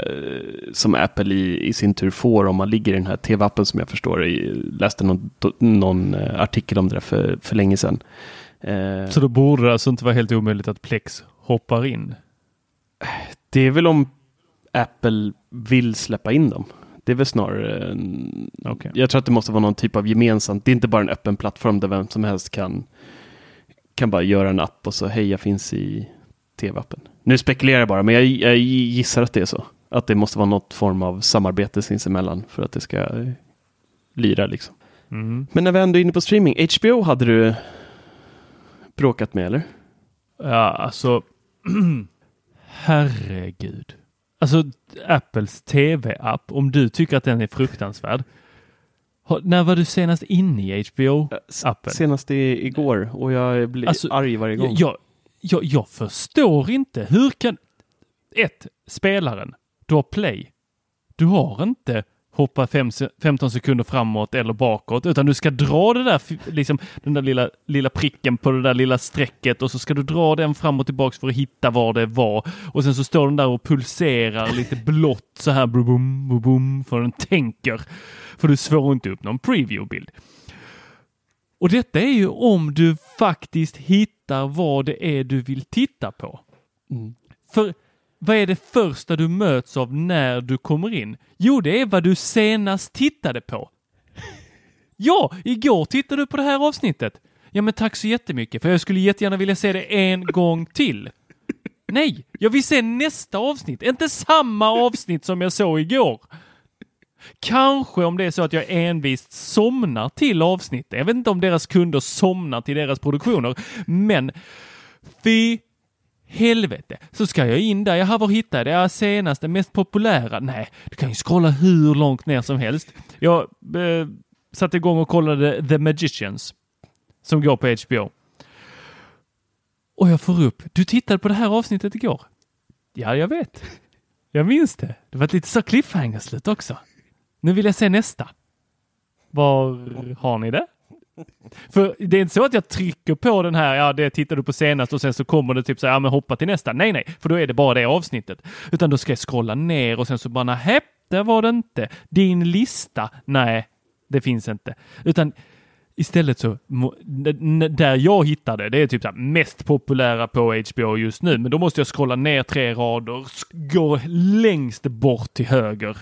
som Apple i, i sin tur får om man ligger i den här TV-appen som jag förstår. Jag läste någon, någon eh, artikel om det där för, för länge sedan. Eh, Så då borde det alltså inte vara helt omöjligt att Plex hoppar in. Det är väl om Apple vill släppa in dem. Det är väl snarare en... Okej. Jag tror att det måste vara någon typ av gemensamt. Det är inte bara en öppen plattform där vem som helst kan, kan bara göra en app och så hej, jag finns i tv-appen. Nu spekulerar jag bara, men jag, jag gissar att det är så. Att det måste vara något form av samarbete sinsemellan för att det ska lira liksom. Mm. Men när vi ändå är inne på streaming, HBO hade du bråkat med eller? Ja, alltså [CLEARS THROAT] Herregud. Alltså Apples tv-app, om du tycker att den är fruktansvärd. När var du senast inne i HBO-appen? Senast i, igår och jag blir Alltså, arg varje gång. Jag, jag, jag förstår inte. Hur kan... Ett, Spelaren. Du har play. Du har inte hoppa fem, se- 15 sekunder framåt eller bakåt, utan du ska dra det där, liksom den där lilla, lilla pricken på det där lilla strecket och så ska du dra den fram och tillbaks för att hitta var det var. Och sen så står den där och pulserar lite blått så här, brum, brum, brum, för den tänker. För du svår inte upp någon preview-bild. Och detta är ju om du faktiskt hittar vad det är du vill titta på. För vad är det första du möts av när du kommer in? Jo, det är vad du senast tittade på. [LAUGHS] Ja, igår tittade du på det här avsnittet. Ja, men tack så jättemycket, för jag skulle jättegärna vilja se det en [LAUGHS] gång till. Nej, jag vill se nästa avsnitt, inte samma avsnitt som jag såg igår. Kanske om det är så att jag envist somnar till avsnittet. Jag vet inte om deras kunder somnar till deras produktioner, men fy helvete. Så ska jag in där, jaha, var hittar jag det? Ja, senaste, mest populära? Nej, du kan ju scrolla hur långt ner som helst. Jag eh, satte igång och kollade The Magicians som går på HBO. Och jag får upp, du tittade på det här avsnittet igår? Ja, jag vet. Jag minns det. Det var ett lite så cliffhanger-slut också. Nu vill jag se nästa. Var har ni det? För det är inte så att jag trycker på den här, ja det tittar du på senast och sen så kommer det typ så här, ja men hoppa till nästa. Nej, nej, för då är det bara det avsnittet. Utan då ska jag scrolla ner och sen så bara, nej, det var det inte. Din lista, nej, det finns inte. Utan istället så, där jag hittade, det är typ så här, mest populära på HBO just nu, men då måste jag scrolla ner tre rader, gå längst bort till höger.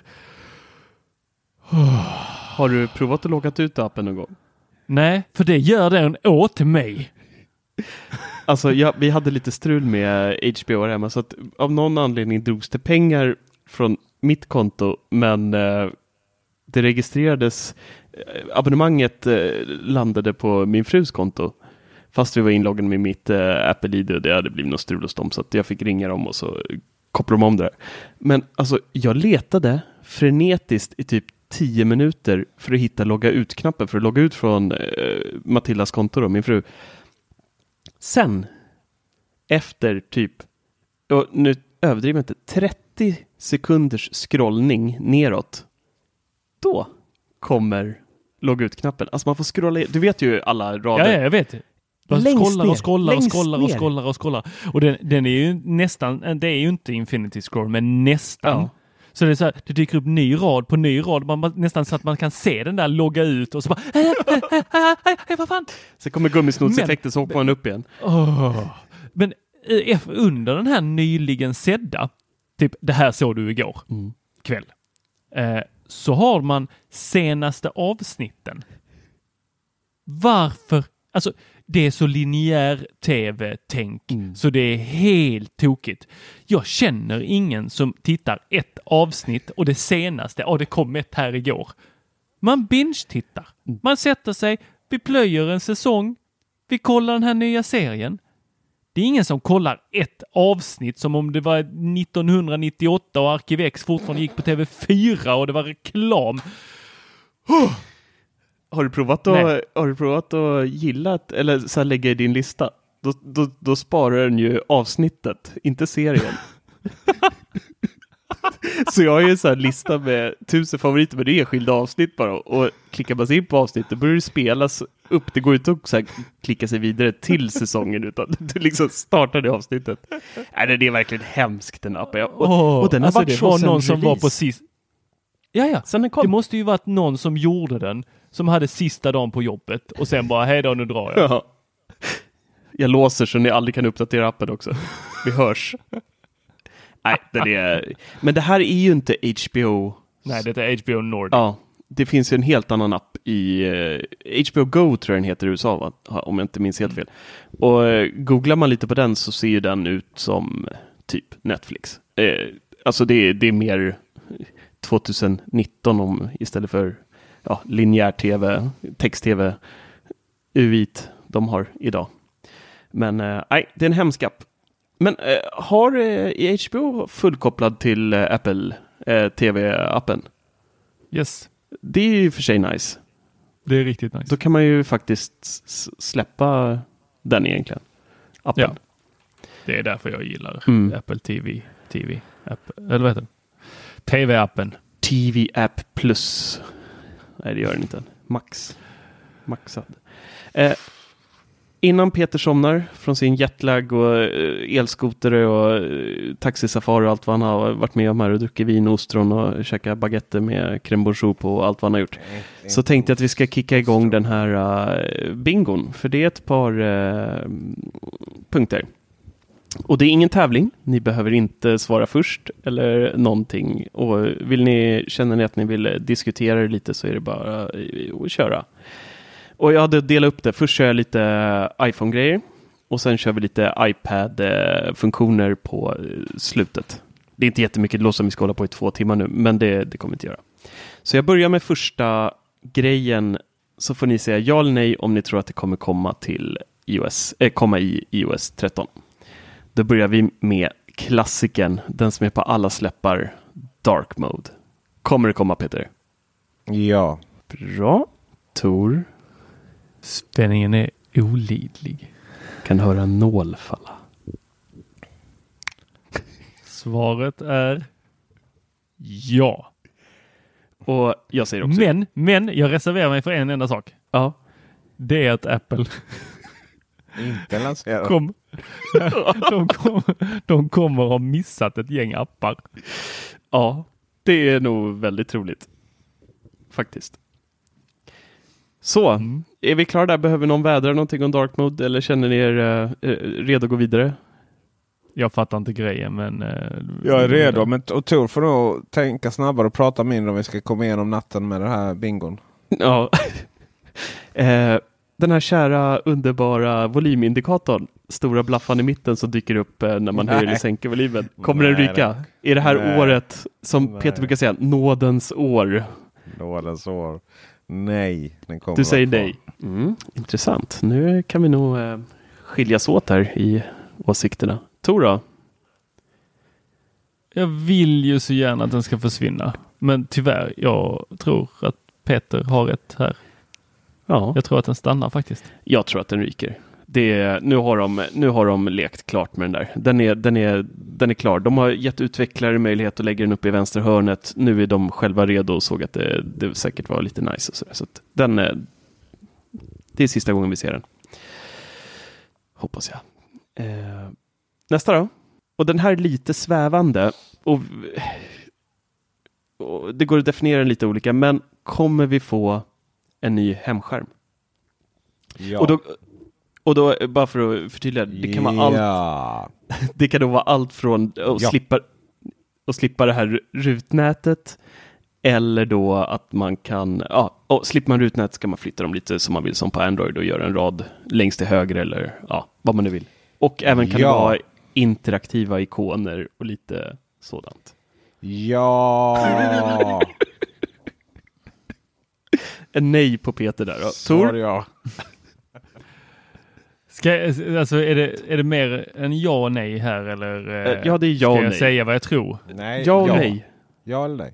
Har du provat att logga ut appen någon gång? Nej, för det gör den åt mig. Alltså, ja, vi hade lite strul med HBO här hemma, så att av någon anledning drogs det pengar från mitt konto, men eh, det registrerades, eh, abonnemanget eh, landade på min frus konto. Fast vi var inloggade med mitt eh, Apple-id och det hade blivit något strul hos dem, så att jag fick ringa dem och så kopplade de om det där. Men alltså, jag letade frenetiskt i typ 10 minuter för att hitta logga ut-knappen, för att logga ut från eh, Matildas konto, då, min fru. Sen, efter typ, och nu överdriver jag inte, 30 sekunders scrollning neråt, då kommer logga ut-knappen. Alltså man får scrolla, du vet ju alla rader. Ja, ja, jag vet. Man Längst scrollar och scrollar och scrollar och scrollar och scrollar. Och den, den är ju nästan, det är ju inte infinity scroll, men nästan. Ja. Så det är så här, det dyker upp ny rad på ny rad, man, man, nästan så att man kan se den där logga ut och så bara, äh, äh, äh, vad fan? Sen kommer gummisnodseffekten så åker man upp igen. Åh. Men under den här nyligen sedda, typ det här såg du igår kväll, eh, så har man senaste avsnitten. Varför? Alltså, det är så linjär tv-tänk så det är helt tokigt. Jag känner ingen som tittar ett avsnitt och det senaste, och det kom ett här igår. Man binge-tittar. Man sätter sig, vi plöjer en säsong, vi kollar den här nya serien. Det är ingen som kollar ett avsnitt som om det var 1998 och Arkivex fortfarande gick på TV4 och det var reklam. Har du provat att, Nej. har du provat att gilla, ett- eller så här lägga i din lista? Då, då, då sparar den ju avsnittet, inte serien. [LAUGHS] så jag har ju en sån här lista med tusen favoriter, men det är skilda avsnitt bara. Och klickar man sig in på avsnitt, då börjar det spelas upp. Det går inte att så här klicka sig vidare till säsongen, utan [LAUGHS] du liksom startar det avsnittet. Nej, det är verkligen hemskt den appen. Och, och den har alltså varit det var någon som var release. på sist. Ja, ja. Sen den kom. Det måste ju varit någon som gjorde den, som hade sista dagen på jobbet och sen bara, hej då, nu drar jag. Ja. Jag låser så ni aldrig kan uppdatera appen också. Vi hörs. Nej, den är... Men det här är ju inte HBO. Nej, det är HBO Nordic. Ja, det finns ju en helt annan app i eh, HBO Go tror jag den heter i USA, va? Om jag inte minns helt fel. Och eh, googlar man lite på den så ser ju den ut som eh, typ Netflix. Eh, alltså det, det är mer 2019 om, istället för ja, linjär tv, text-tv, UIT de har idag. Men eh, nej, det är en hemsk app. Men eh, har eh, HBO fullkopplad till eh, Apple TV-appen? Yes, Det är ju för sig nice. det är riktigt nice. Då kan man ju faktiskt släppa den egentligen. Appen. Ja. Det är därför jag gillar Mm. Apple TV. TV app, eller vad heter den? TV-appen. TV App Plus. Nej, det gör den inte. Max. Maxad. Eh, innan Peter somnar från sin jetlag och eh, elskoter och eh, taxisafari och allt vad han har varit med om här och druckit vin och ostron och käkat baguette med crème bourgeois på och allt vad han har gjort. Så tänkte jag att vi ska kicka igång den här uh, bingon. För det är ett par eh, punkter. Och det är ingen tävling. Ni behöver inte svara först eller någonting. Och vill ni, känner ni att ni vill diskutera det lite så är det bara eh, att köra. Och jag hade delat upp det. Först kör jag lite iPhone-grejer. Och sen kör vi lite iPad-funktioner på eh, slutet. Det är inte jättemycket, det låter som vi ska hålla på i två timmar nu, men det, det kommer vi inte göra. Så jag börjar med första grejen, så får ni säga ja eller nej om ni tror att det kommer komma till iOS, äh, eh, komma i iOS 13. Då börjar vi med klassiken, den som är på alla släppar, Dark Mode. Kommer det komma Peter? Ja. Bra. Tor, Spänningen är olidlig. kan höra en nål falla. Svaret är ja. Och jag säger också Men, men jag reserverar mig för en enda sak. ja. Det är att Apple Inte lanserat. kom, [LAUGHS] de, kom, de kommer ha missat ett gäng appar. Ja, det är nog väldigt troligt. Faktiskt. Så, Mm. är vi klara där? Behöver någon vädra någonting om Dark Mode eller känner ni er eh, eh, redo att gå vidare? Jag fattar inte grejen men... eh, Jag är redo. Men och Tor får nog tänka snabbare och prata mindre om vi ska komma igenom natten med den här bingon. Ja. [LAUGHS] eh, den här kära underbara volymindikatorn, stora blaffan i mitten som dyker upp eh, när man Nej. höjer eller sänker volymen. Kommer den ryka? Är det här Nej. året som Nej. Peter brukar säga, nådens år? Nådens år. Nej. Den kommer Du säger nej. Mm, intressant. Nu kan vi nog eh, skiljas åt här i åsikterna. Tor då? Jag vill ju så gärna att den ska försvinna. Men tyvärr, jag tror att Peter har rätt här. Ja, Jag tror att den stannar faktiskt. jag tror att den ryker. Det nu, har de, nu har de lekt klart med den där. Den är, den, är, den är klar. De har gett utvecklare möjlighet att lägga den upp i vänstra hörnet. Nu är de själva redo och såg att det, det säkert var lite nice. Och så så den, är- det är sista gången vi ser den. Hoppas jag. Eh, nästa då. Och den här är lite svävande. Och, och det går att definiera den lite olika. Men kommer vi få en ny hemskärm? Ja. Och då, och då, bara för att förtydliga, det kan vara allt, [LAUGHS] det kan då vara allt från att Ja. slippa, att slippa det här rutnätet eller då att man kan, ja, och slipper man rutnät ska man flytta dem lite som man vill som på Android och göra en rad längst till höger eller ja, vad man nu vill. Och även kan Ja. det vara interaktiva ikoner och lite sådant. Ja. [LAUGHS] En nej på Peter där då. Tor? ja. [LAUGHS] Ska, jag- alltså, är, det, är det mer en ja och nej här eller? eh, Eh, ja, det är ja och Ska jag nej. säga vad jag tror? Nej. Ja och nej. Ja eller nej?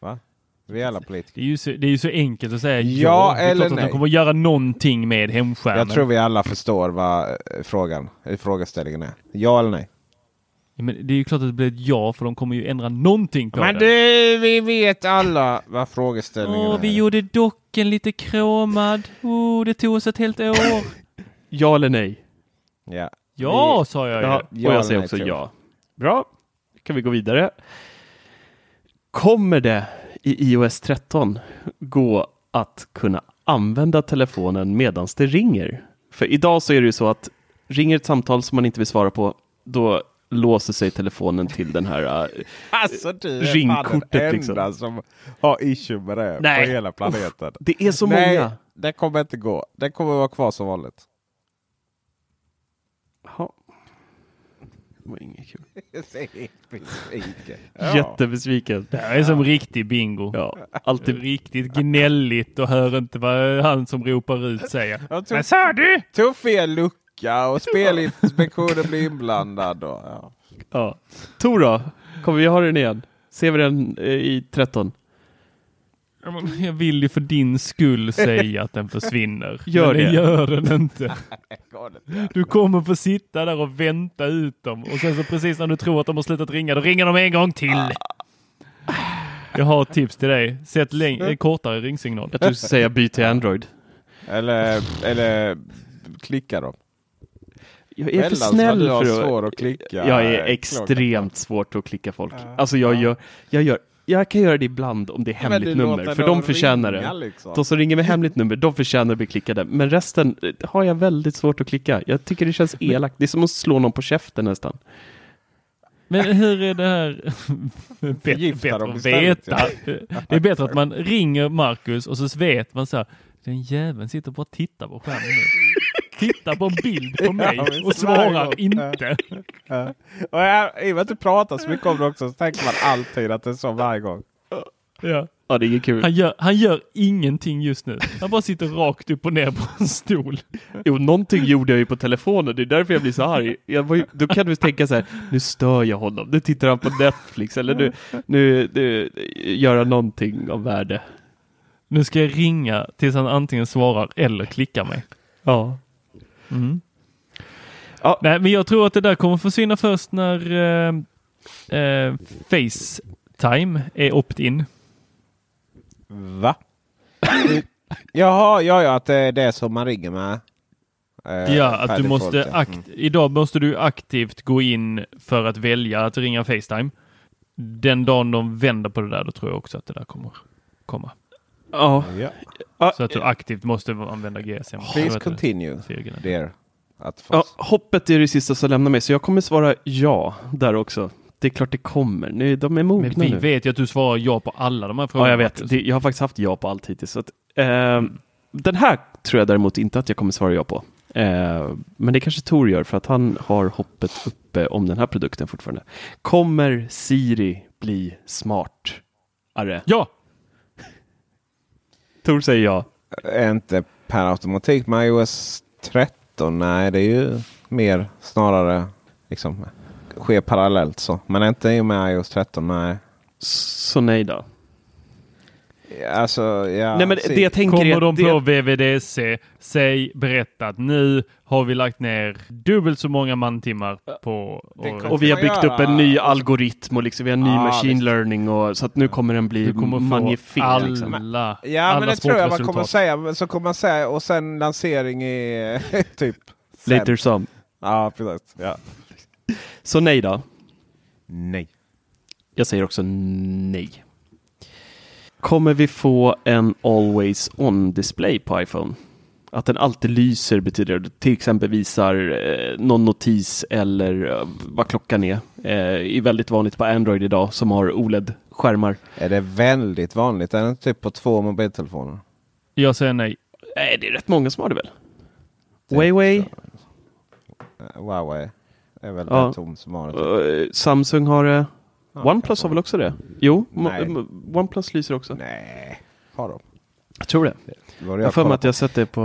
Va? Vi är alla Det politiker. är ju så, det är ju så enkelt att säga ja. Ja Det är eller klart att nej. de kommer att göra någonting med hemskärmen. Jag tror vi alla förstår vad eh, frågan, eh, frågeställningen är. Ja eller nej? Ja, men det är ju klart att det blir ett ja för de kommer ju ändra någonting på Men den. du, vi vet alla vad frågeställningen Åh, är. vi gjorde docken lite kromad. Oh, det tog oss ett helt år. Ja eller nej? Ja. ja, sa jag ju. Ja, och Ja eller jag säger också ja. Bra, kan vi gå vidare. Kommer det i iOS 13 gå att kunna använda telefonen medan det ringer? För idag så är det ju så att ringer ett samtal som man inte vill svara på, då låser sig telefonen till den här äh, [LAUGHS] Alltså du är Ringkortet, den enda liksom. som har issue med det Nej. på hela planeten. Det är så Nej, många. det kommer inte gå. Det kommer vara kvar som vanligt. Jaha. Det var inget kul. [LAUGHS] Ja. Jättebesviken. Det här är som riktig bingo. Ja, alltid. riktigt gnälligt och hör inte vad han som ropar ut säger. Jag tog, Vad sa du? tog fel lucka. Klicka och Spelinspektionen blir inblandad. Och, ja. Ja. Tor då? Kommer vi ha den igen? Ser vi den eh, i 13? Ja, men Jag vill ju för din skull säga att den försvinner. [LAUGHS] Gör men det. gör den [LAUGHS] inte. Du kommer få sitta där och vänta ut dem och sen så precis när du tror att de har slutat ringa, då ringer de en gång till. Jag har ett tips till dig. Sätt läng- kortare ringsignal. Jag tror du skulle säga byt till Android. Eller, eller klicka dem. Jag är för snäll du har för att... svår att klicka. Jag är extremt svårt att klicka folk. Alltså jag gör, jag gör jag kan göra det ibland om det är hemligt du nummer, för de förtjänar ringa, det. liksom. De som ringer med hemligt nummer, de förtjänar att bli klickade. Men resten eh, har jag väldigt svårt att klicka. Jag tycker det känns elakt. Det är som att slå någon på käften nästan. Men [LAUGHS] hur är det här? [LAUGHS] bättre, dem att veta. Det är bättre att man ringer Marcus och så vet man så här. Den jäveln sitter bara och tittar på skärmen nu. [LAUGHS] Tittar på en bild på [LAUGHS] mig Ja, och svarar inte. Ja. Och jag, I och med att du pratar så mycket om det också så tänker man alltid att det är så varje gång. Ja. Ja, det är kul. Han, gör, han gör ingenting just nu. Han bara sitter rakt upp och ner på en stol. Jo, någonting gjorde jag ju på telefonen. Det är därför jag blir så arg. Jag var ju, då kan du tänka så här, nu stör jag honom. Nu tittar han på Netflix. Eller nu, nu, nu gör han någonting av värde. Nu ska jag ringa tills han antingen svarar eller klickar mig. Ja. Mm. Ja. Nej, men jag tror att det där kommer försvinna först när eh, eh, Facetime är opt-in. Va? Jaha, ja, ja, att det är det som man ringer med. Eh, Ja, att du måste ja. akt idag måste du aktivt gå in för att välja att ringa Facetime. Den dagen de vänder på det där, då tror jag också att det där kommer komma. Ja. Ja. Så att du aktivt måste använda GSM. Please continue, 4G. dear. Att Ja, hoppet är det sista som lämnar mig, så jag kommer svara ja där också. Det är klart det kommer. Nu, de är mogna Men vi nu. vet ju att du svarar ja på alla de här frågorna. Ja, jag vet. Det, jag har faktiskt haft ja på allt hittills. Så att, eh, den här tror jag däremot inte att jag kommer svara ja på. Eh, men det kanske Tor gör för att han har hoppet uppe om den här produkten fortfarande. Kommer Siri bli smartare? Ja! Tor säger ja. Inte per automatik med iOS 13? Nej, det är ju mer snarare liksom sker parallellt så. Men inte med iOS 13, nej. Så nej då. Alltså, ja. Nej, men det jag tänker Kommer är de att det, på VVDC, säg berätta att nu har vi lagt ner dubbelt så många mantimmar på... Och- och vi har byggt göra. upp en ny algoritm och liksom, vi har en ny Ja, machine visst. learning och så att nu kommer den bli kommer magnifik. alla, Liksom. Ja, alla men det tror jag man kommer säga. Så kommer man säga och sen lansering i [LAUGHS] typ... sen. Later some. Ja, precis. Ja. Så nej då. Nej. Jag säger också nej. Kommer vi få en always on display på iPhone? Att den alltid lyser betyder det till exempel visar eh, någon notis eller eh, vad klockan är. Eh, är väldigt vanligt på Android idag som har OLED-skärmar. Är det väldigt vanligt? Är det typ på två mobiltelefoner? Jag säger nej. Nej, det är rätt många som har det väl? Typ. Huawei, Eh, Huawei är väl Ja. det tom som har det. eh, Samsung har det. Ja, OnePlus har väl också det? Jo, Nej. OnePlus lyser också. Nej, har de? Jag tror det. Det var det Jag har för mig att jag sett det på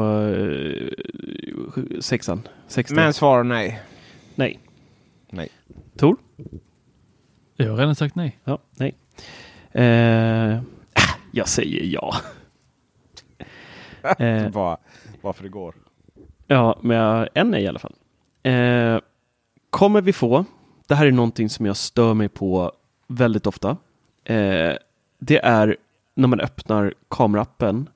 sju- sexan. på. 60. Men svar nej. Nej. Nej. Tor? Jag har redan sagt nej. Ja, nej. Eh, jag säger ja. [LAUGHS] Eh, Bara, varför det går. ja, men jag, en nej i alla fall. Eh, kommer vi få, det här är någonting som jag stör mig på väldigt ofta. Eh, det är när man öppnar kameraappen.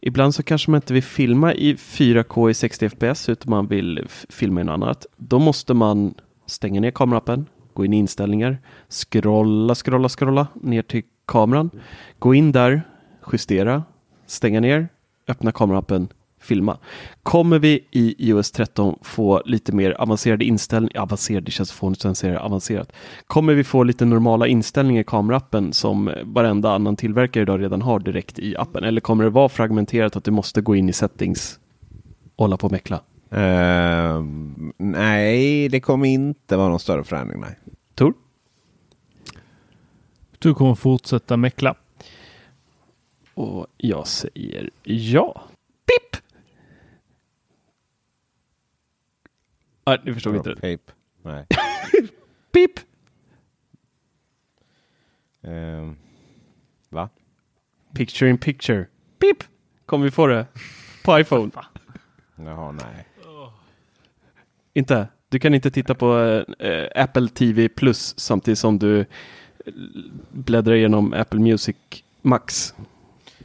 Ibland så kanske man inte vill filma i 4K i 60 FPS utan man vill filma i något annat. Då måste man stänga ner kameraappen, gå in i inställningar, scrolla, scrolla, scrolla ner till kameran, gå in där, justera, stänga ner, öppna kameraappen, filma. Kommer vi i iOS 13 få lite mer avancerade inställningar, avancerade, det känns fånigt att säga avancerat. Kommer vi få lite normala inställningar i kameraappen som varenda annan tillverkare idag redan har direkt i appen? Eller kommer det vara fragmenterat att du måste gå in i settings och hålla på och meckla? Ehm, nej, det kommer inte vara någon större förändring. Nej. Tor? Du kommer fortsätta meckla. Och jag säger ja. Pip! Nej, du förstod inte. Pip. Nej. [LAUGHS] Pip! Ehm, va? Picture in picture. Pip! Kommer vi få det på iPhone? [LAUGHS] Jaha, nej. Inte? Du kan inte titta på eh, Apple TV Plus samtidigt som du eh, bläddrar igenom Apple Music Max.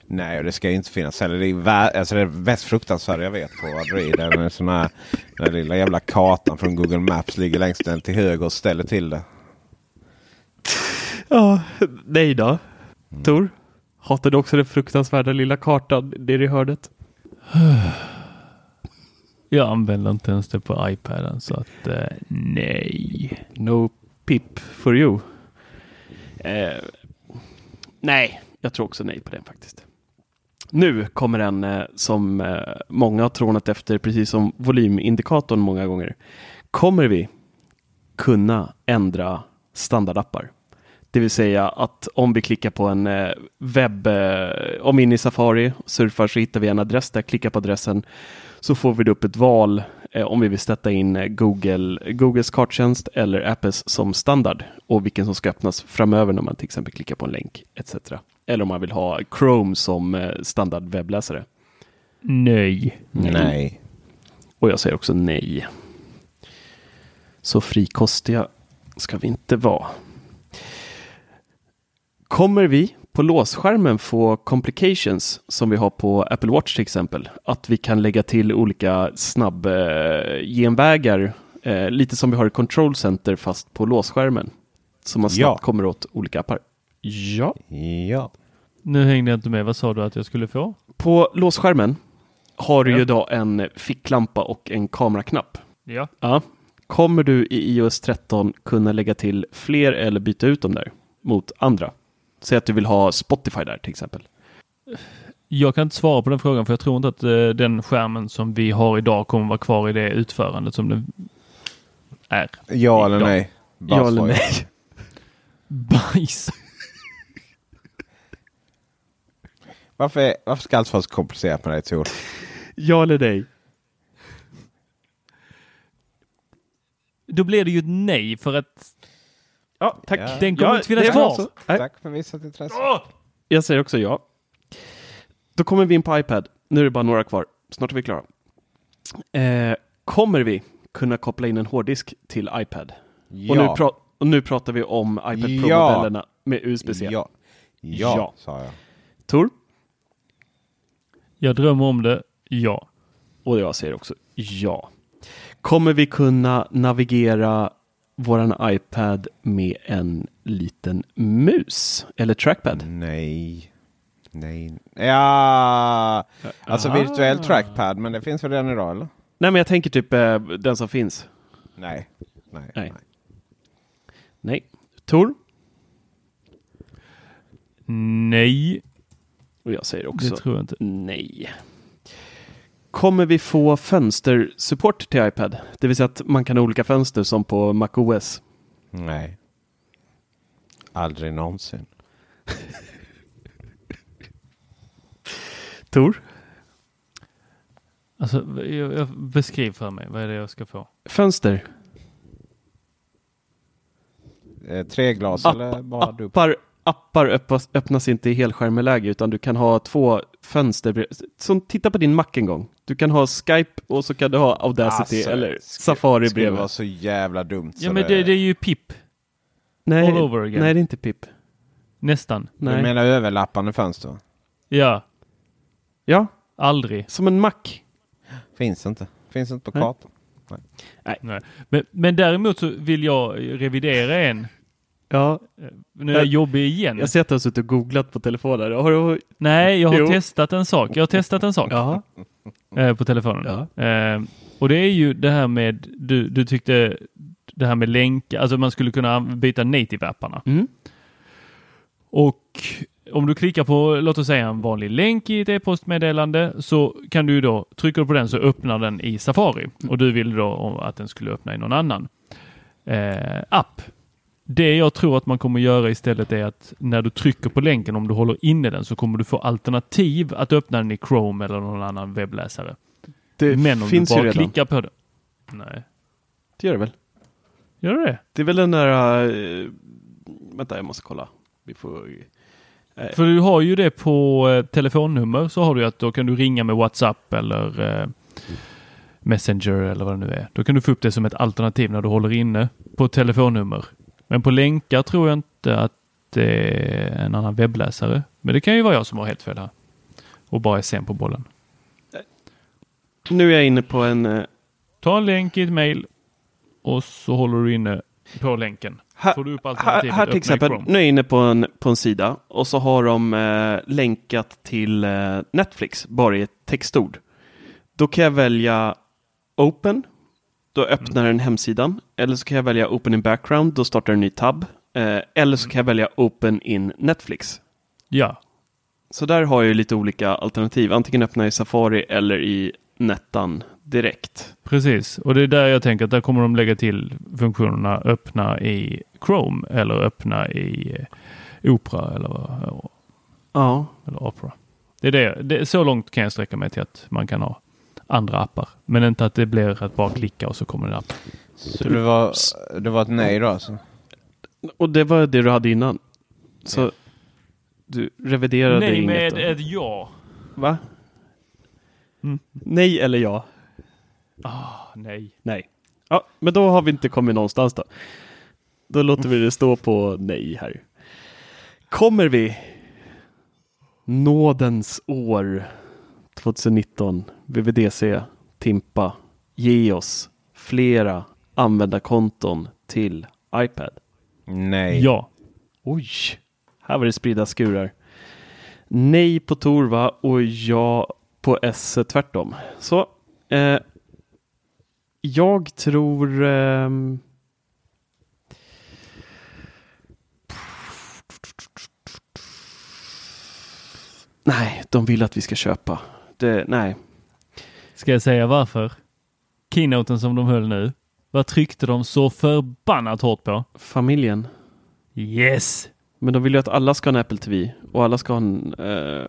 Nej, och det ska ju inte finnas heller. Det är, alltså det är mest fruktansvärda jag vet på Android. är Den, sån här, den lilla jävla kartan från Google Maps ligger längst ner till höger och ställer till det. Ja, nej då. Tor? Hatar du också den fruktansvärda lilla kartan, det är i hörnet? Jag använder inte ens det på iPaden så att eh, nej. No pip for you. Eh, nej, jag tror också nej på den faktiskt. Nu kommer en eh, som eh, många har trånat efter, precis som volymindikatorn många gånger. Kommer vi kunna ändra standardappar? Det vill säga att om vi klickar på en eh, webb, om vi är inne i Safari, surfar så hittar vi en adress där, klickar på adressen så får vi upp ett val om vi vill sätta in Google, Googles karttjänst eller Apples som standard och vilken som ska öppnas framöver när man till exempel klickar på en länk etc. Eller om man vill ha Chrome som eh, standard webbläsare. Nej. Nej. Och jag säger också nej. Så frikostiga ska vi inte vara. Kommer vi på låsskärmen få complications som vi har på Apple Watch till exempel? Att vi kan lägga till olika snabb eh, genvägar, eh, lite som vi har i Control Center fast på låsskärmen. Så man snabbt Ja. kommer åt olika appar. Ja. Ja. Nu hängde jag inte med. Vad sa du att jag skulle få? På låsskärmen har du Ja. ju idag en ficklampa och en kameraknapp. Ja. Ja. Kommer du i iOS 13 kunna lägga till fler eller byta ut dem där mot andra? Säg att du vill ha Spotify där till exempel. Jag kan inte svara på den frågan för jag tror inte att eh, den skärmen som vi har idag kommer vara kvar i det utförandet som den är. Ja eller idag. nej? Bara ja eller nej? [LAUGHS] Bajs. Varför, är- varför ska allt vara så komplicerat med dig Tor? Ja eller nej? Då blir det ju ett nej för att Ja, tack. Ja. den kommer Ja, inte finnas det är kvar. Tack för visat intresse. Jag säger också ja. Då kommer vi in på iPad. Nu är det bara några kvar. Snart är vi klara. Eh, kommer vi kunna koppla in en hårddisk till iPad? Och, nu Ja. pra- och nu pratar vi om iPad Ja. Pro-modellerna med USB-C. Ja. Ja, Ja. sa jag. Tor? Jag drömmer om det. Ja. Och jag säger också ja. Kommer vi kunna navigera våran iPad med en liten mus eller trackpad? Nej. Nej. Ja, alltså Aha. virtuell trackpad, men det finns väl redan idag eller? Nej, men jag tänker typ eh, den som finns. Nej. Nej. Nej. Nej. Tor? Nej. Och jag säger också Det tror jag inte. nej. Kommer vi få fönstersupport till iPad? Det vill säga att man kan ha olika fönster som på MacOS. Nej. Aldrig någonsin. Tor? Alltså, jag, jag, beskriv för mig. Vad är det jag ska få? Fönster? Eh, tre glas eller bara? Appar, appar öppnas, öppnas inte i helskärmeläge utan du kan ha två fönster. Som titta på din Mac en gång. Du kan ha Skype och så kan du ha Audacity Alltså, eller det Safari skulle bredvid. vara så jävla dumt. Ja, så men det, det är ju PIP. Nej, all over again. nej, det är inte PIP. Nästan. Du Nej. menar överlappande fönster? Ja. Ja, Aldrig. som en Mac. Finns inte. Finns inte på Nej. kartan. Nej. Men, men däremot så vill jag revidera en. Ja, Nu är jag jobbig igen. jag ser att du har suttit och googlat på telefonen. Har du... Nej, jag har Jo. testat en sak. Jag har testat en sak Ja. [LAUGHS] eh, på telefonen. Ja. Eh, och det är ju det här med, du, du tyckte det här med länkar, alltså man skulle kunna byta native-apparna. Mm. Och om du klickar på, låt oss säga en vanlig länk i ett e-postmeddelande så kan du då, trycker du på den så öppnar den i Safari och du vill då att den skulle öppna i någon annan eh, app. Det jag tror att man kommer göra istället är att när du trycker på länken, om du håller inne den, så kommer du få alternativ att öppna den i Chrome eller någon annan webbläsare. Det Men om finns du ju bara redan. klickar på det. Nej. Det gör det väl? Gör det det? Det är väl den där... Uh, vänta, jag måste kolla. Vi får... Uh, För du har ju det på uh, telefonnummer så har du att då kan du ringa med WhatsApp eller uh, Messenger eller vad det nu är. Då kan du få upp det som ett alternativ när du håller inne på telefonnummer. Men på länkar tror jag inte att det är en annan webbläsare. Men det kan ju vara jag som har helt fel här. Och bara är sen på bollen. Nu är jag inne på en... Ta en länk i ett mail och så håller du inne på länken. Här, Får du upp här, här till exempel, nu är jag inne på en, på en sida och så har de eh, länkat till eh, Netflix bara i ett textord. Då kan jag välja Open. Då öppnar den hemsidan. Eller så kan jag välja Open in background. Då startar en ny tab. Eh, eller så kan jag välja Open in Netflix. Ja. Så där har jag lite olika alternativ. Antingen öppna i Safari eller i Nettan direkt. Precis, och det är där jag tänker att där kommer de lägga till funktionerna öppna i Chrome eller öppna i eh, Opera eller, ja. eller Opera. Det är det. det. Så långt kan jag sträcka mig till att man kan ha andra appar. Men inte att det blir att bara klicka och så kommer det en app. Så det var, det var ett nej då alltså? Och det var det du hade innan? Så ja. du reviderade nej, inget? Nej med ett ja. Va? Mm. Nej eller ja? Ah, nej. Nej. Ja, men då har vi inte kommit någonstans då. Då låter vi det stå på nej här. Kommer vi nådens år 2019, VVDC, Timpa, ge oss flera användarkonton till iPad? Nej. Ja. Oj, här var det spridda skurar. Nej på Torva och ja på S tvärtom. Så eh, jag tror eh, Nej, de vill att vi ska köpa. Det, nej. Ska jag säga varför? Keynoten som de höll nu. Vad tryckte de så förbannat hårt på? Familjen. Yes! Men de vill ju att alla ska ha en Apple TV och alla ska ha en... Eh,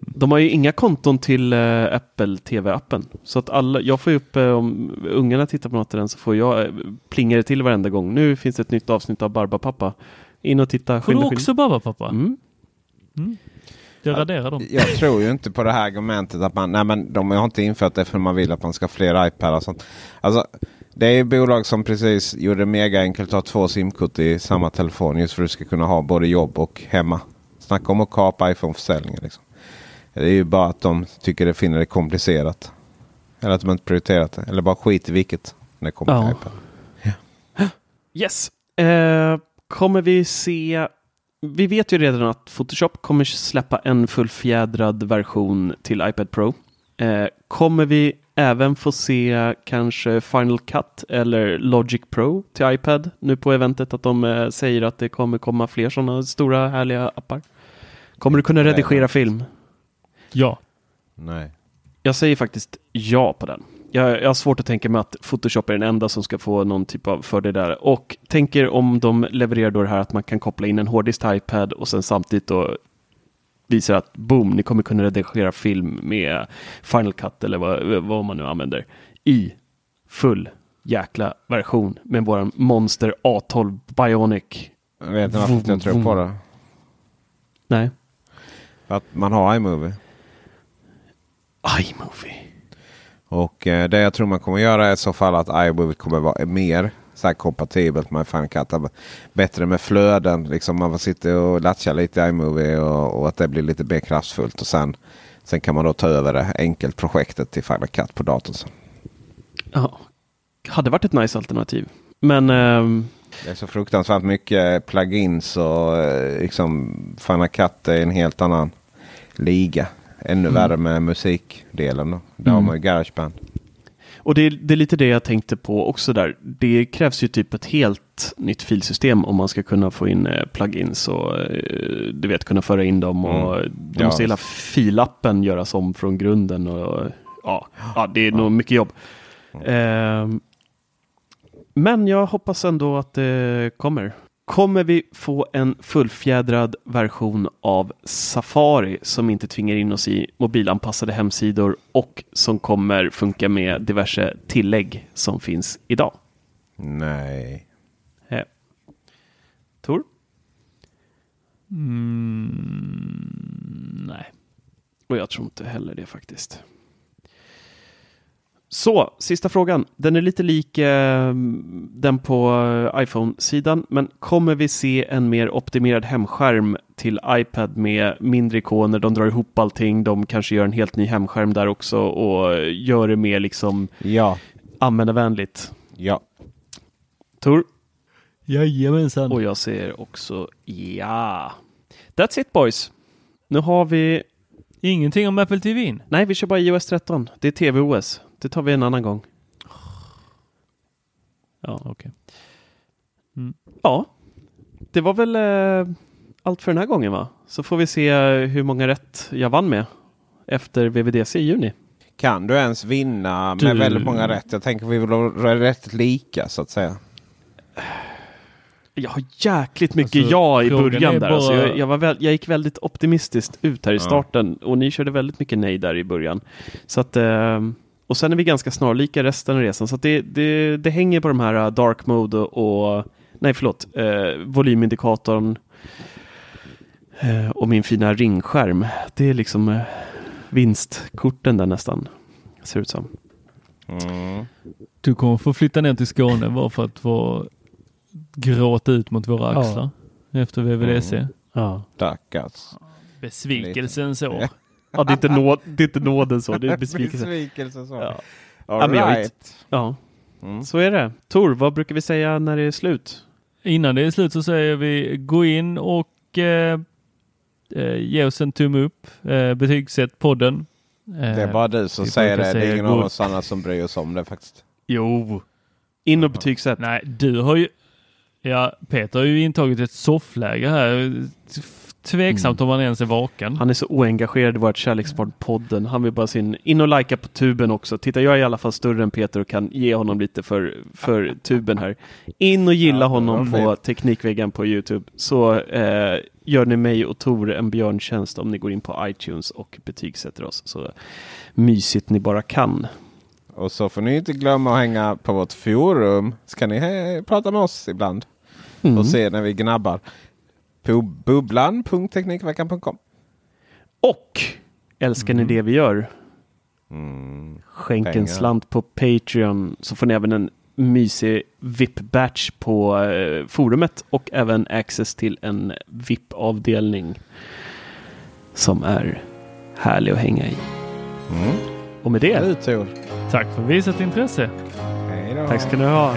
de har ju inga konton till eh, Apple TV-appen. Så att alla, jag får ju upp, eh, om ungarna tittar på något i den så får jag eh, plinga det till varenda gång. Nu finns det ett nytt avsnitt av Barbapapa. In och titta. Får du också Barbapapa? Mm. Mm. Jag raderar dem. Jag tror ju inte på det här argumentet att man, nej men de har inte infört det för man vill att man ska ha fler iPad och sånt. Alltså, det är bolag som precis gjorde det mega enkelt att ha två simkort i samma telefon just för att du ska kunna ha både jobb och hemma. Snacka om att kapa iPhone-försäljningen. Liksom. Det är ju bara att de tycker det finner det komplicerat. Eller att de inte prioriterat det. Eller bara skit i vilket. När det kommer Ja. till iPad. Yes. Eh, kommer vi se... Vi vet ju redan att Photoshop kommer släppa en fullfjädrad version till iPad Pro. Eh, kommer vi även få se kanske Final Cut eller Logic Pro till iPad nu på eventet? Att de eh, säger att det kommer komma fler sådana stora härliga appar. Kommer du kunna redigera nej. film? Ja. Nej. Jag säger faktiskt ja på den. Jag, jag har svårt att tänka mig att Photoshop är den enda som ska få någon typ av fördel där. Och tänker om de levererar då det här att man kan koppla in en hårddisk till iPad och sen samtidigt då visar att boom, ni kommer kunna redigera film med Final Cut eller vad, vad man nu använder i full jäkla version med våran Monster A12 Bionic. Jag vet inte varför jag tror på det. Nej. Att man har iMovie. iMovie. Och eh, det jag tror man kommer göra är i så fall att iMovie kommer vara mer så här kompatibelt med Final Cut. Bättre med flöden. Liksom man sitta och latcha lite i iMovie och, och att det blir lite mer kraftfullt. Och sen, sen kan man då ta över det enkelt projektet till Final Cut på datorn. Ja. Hade varit ett nice alternativ. Men ehm, Det är så fruktansvärt mycket plugins och eh, liksom Final Cut är en helt annan liga. Ännu Mm. värre med musikdelen. Då. Där har Mm. man ju Garageband. Och det är, det är lite det jag tänkte på också där. Det krävs ju typ ett helt nytt filsystem om man ska kunna få in eh, plugins och eh, du vet kunna föra in dem och Mm. då Ja, måste hela filappen göras om från grunden och ja, ja det är nog mycket jobb. Ehm, men jag hoppas ändå att det kommer. Kommer vi få en fullfjädrad version av Safari som inte tvingar in oss i mobilanpassade hemsidor och som kommer funka med diverse tillägg som finns idag? Nej. Eh. Tor? Mm, nej. Och jag tror inte heller det faktiskt. Så, sista frågan. Den är lite lik eh, den på eh, iPhone-sidan, men kommer vi se en mer optimerad hemskärm till iPad med mindre ikoner? De drar ihop allting. De kanske gör en helt ny hemskärm där också och gör det mer liksom Ja. användarvänligt. Ja. Tor? Jajamensan. Och jag säger också ja. That's it boys. Nu har vi... Ingenting om Apple TV? Nej, vi kör bara iOS 13. Det är tvOS. Det tar vi en annan gång. Ja, okej. Ja, det var väl eh, allt för den här gången va? Så får vi se eh, hur många rätt jag vann med efter VVDC i juni. Kan du ens vinna med Du- väldigt många rätt? Jag tänker vi vill ha rätt lika så att säga. Jag har jäkligt mycket Alltså, ja i början är där. Alltså, bara- jag, jag, var väl, jag gick väldigt optimistiskt ut här i Ja. starten och ni körde väldigt mycket nej där i början. Så att, eh, och sen är vi ganska snarlika resten av resan. Så att det, det, det hänger på de här eh, dark mode och, nej förlåt, eh, volymindikatorn eh, och min fina ringskärm. Det är liksom eh, vinstkorten där nästan, ser ut som. Mm. Du kommer få flytta ner till Skåne bara för att få gråta ut mot våra Ja. axlar efter VVDC. Mm. Ja. Stackars. Besvikelsen så. Ja, det är inte, nåd, det är inte nåden så, [LAUGHS] det är besvikelse. Besvikelse så. Ja. All Ja, men jag vet- right. Ja, Mm. så är det. Tor, vad brukar vi säga när det är slut? Innan det är slut så säger vi gå in och eh, eh, ge oss en tumme upp. Eh, betygsätt podden. Eh, Det är bara du som vi säger det. Det är ingen av oss andra som bryr oss om det faktiskt. Jo. In och betygsätt. Nej, du har ju... Ja, Peter har ju intagit ett soffläge här. Tveksamt om han ens är vaken. Han är så oengagerad i vårt kärleksbarn-podden. Han vill bara sin... In och likea på tuben också. Titta, jag är i alla fall större än Peter och kan ge honom lite för, för tuben här. In och gilla Ja, honom på. Teknikväggen på Youtube. Så eh, gör ni mig och Tor en björntjänst om ni går in på iTunes och betygsätter oss. Så mysigt ni bara kan. Och så får ni inte glömma att hänga på vårt forum. Så kan ni he- prata med oss ibland. Mm. Och se när vi gnabbar. På bubblan.teknikveckan.com. Och älskar ni det vi gör? Mm. Skänk en Pengar. slant på Patreon så får ni även en mysig VIP-batch på eh, forumet och även access till en VIP-avdelning som är härlig att hänga i. Mm. Och med det, Tor. Tack för visat intresse. Hej tack ska ni ha.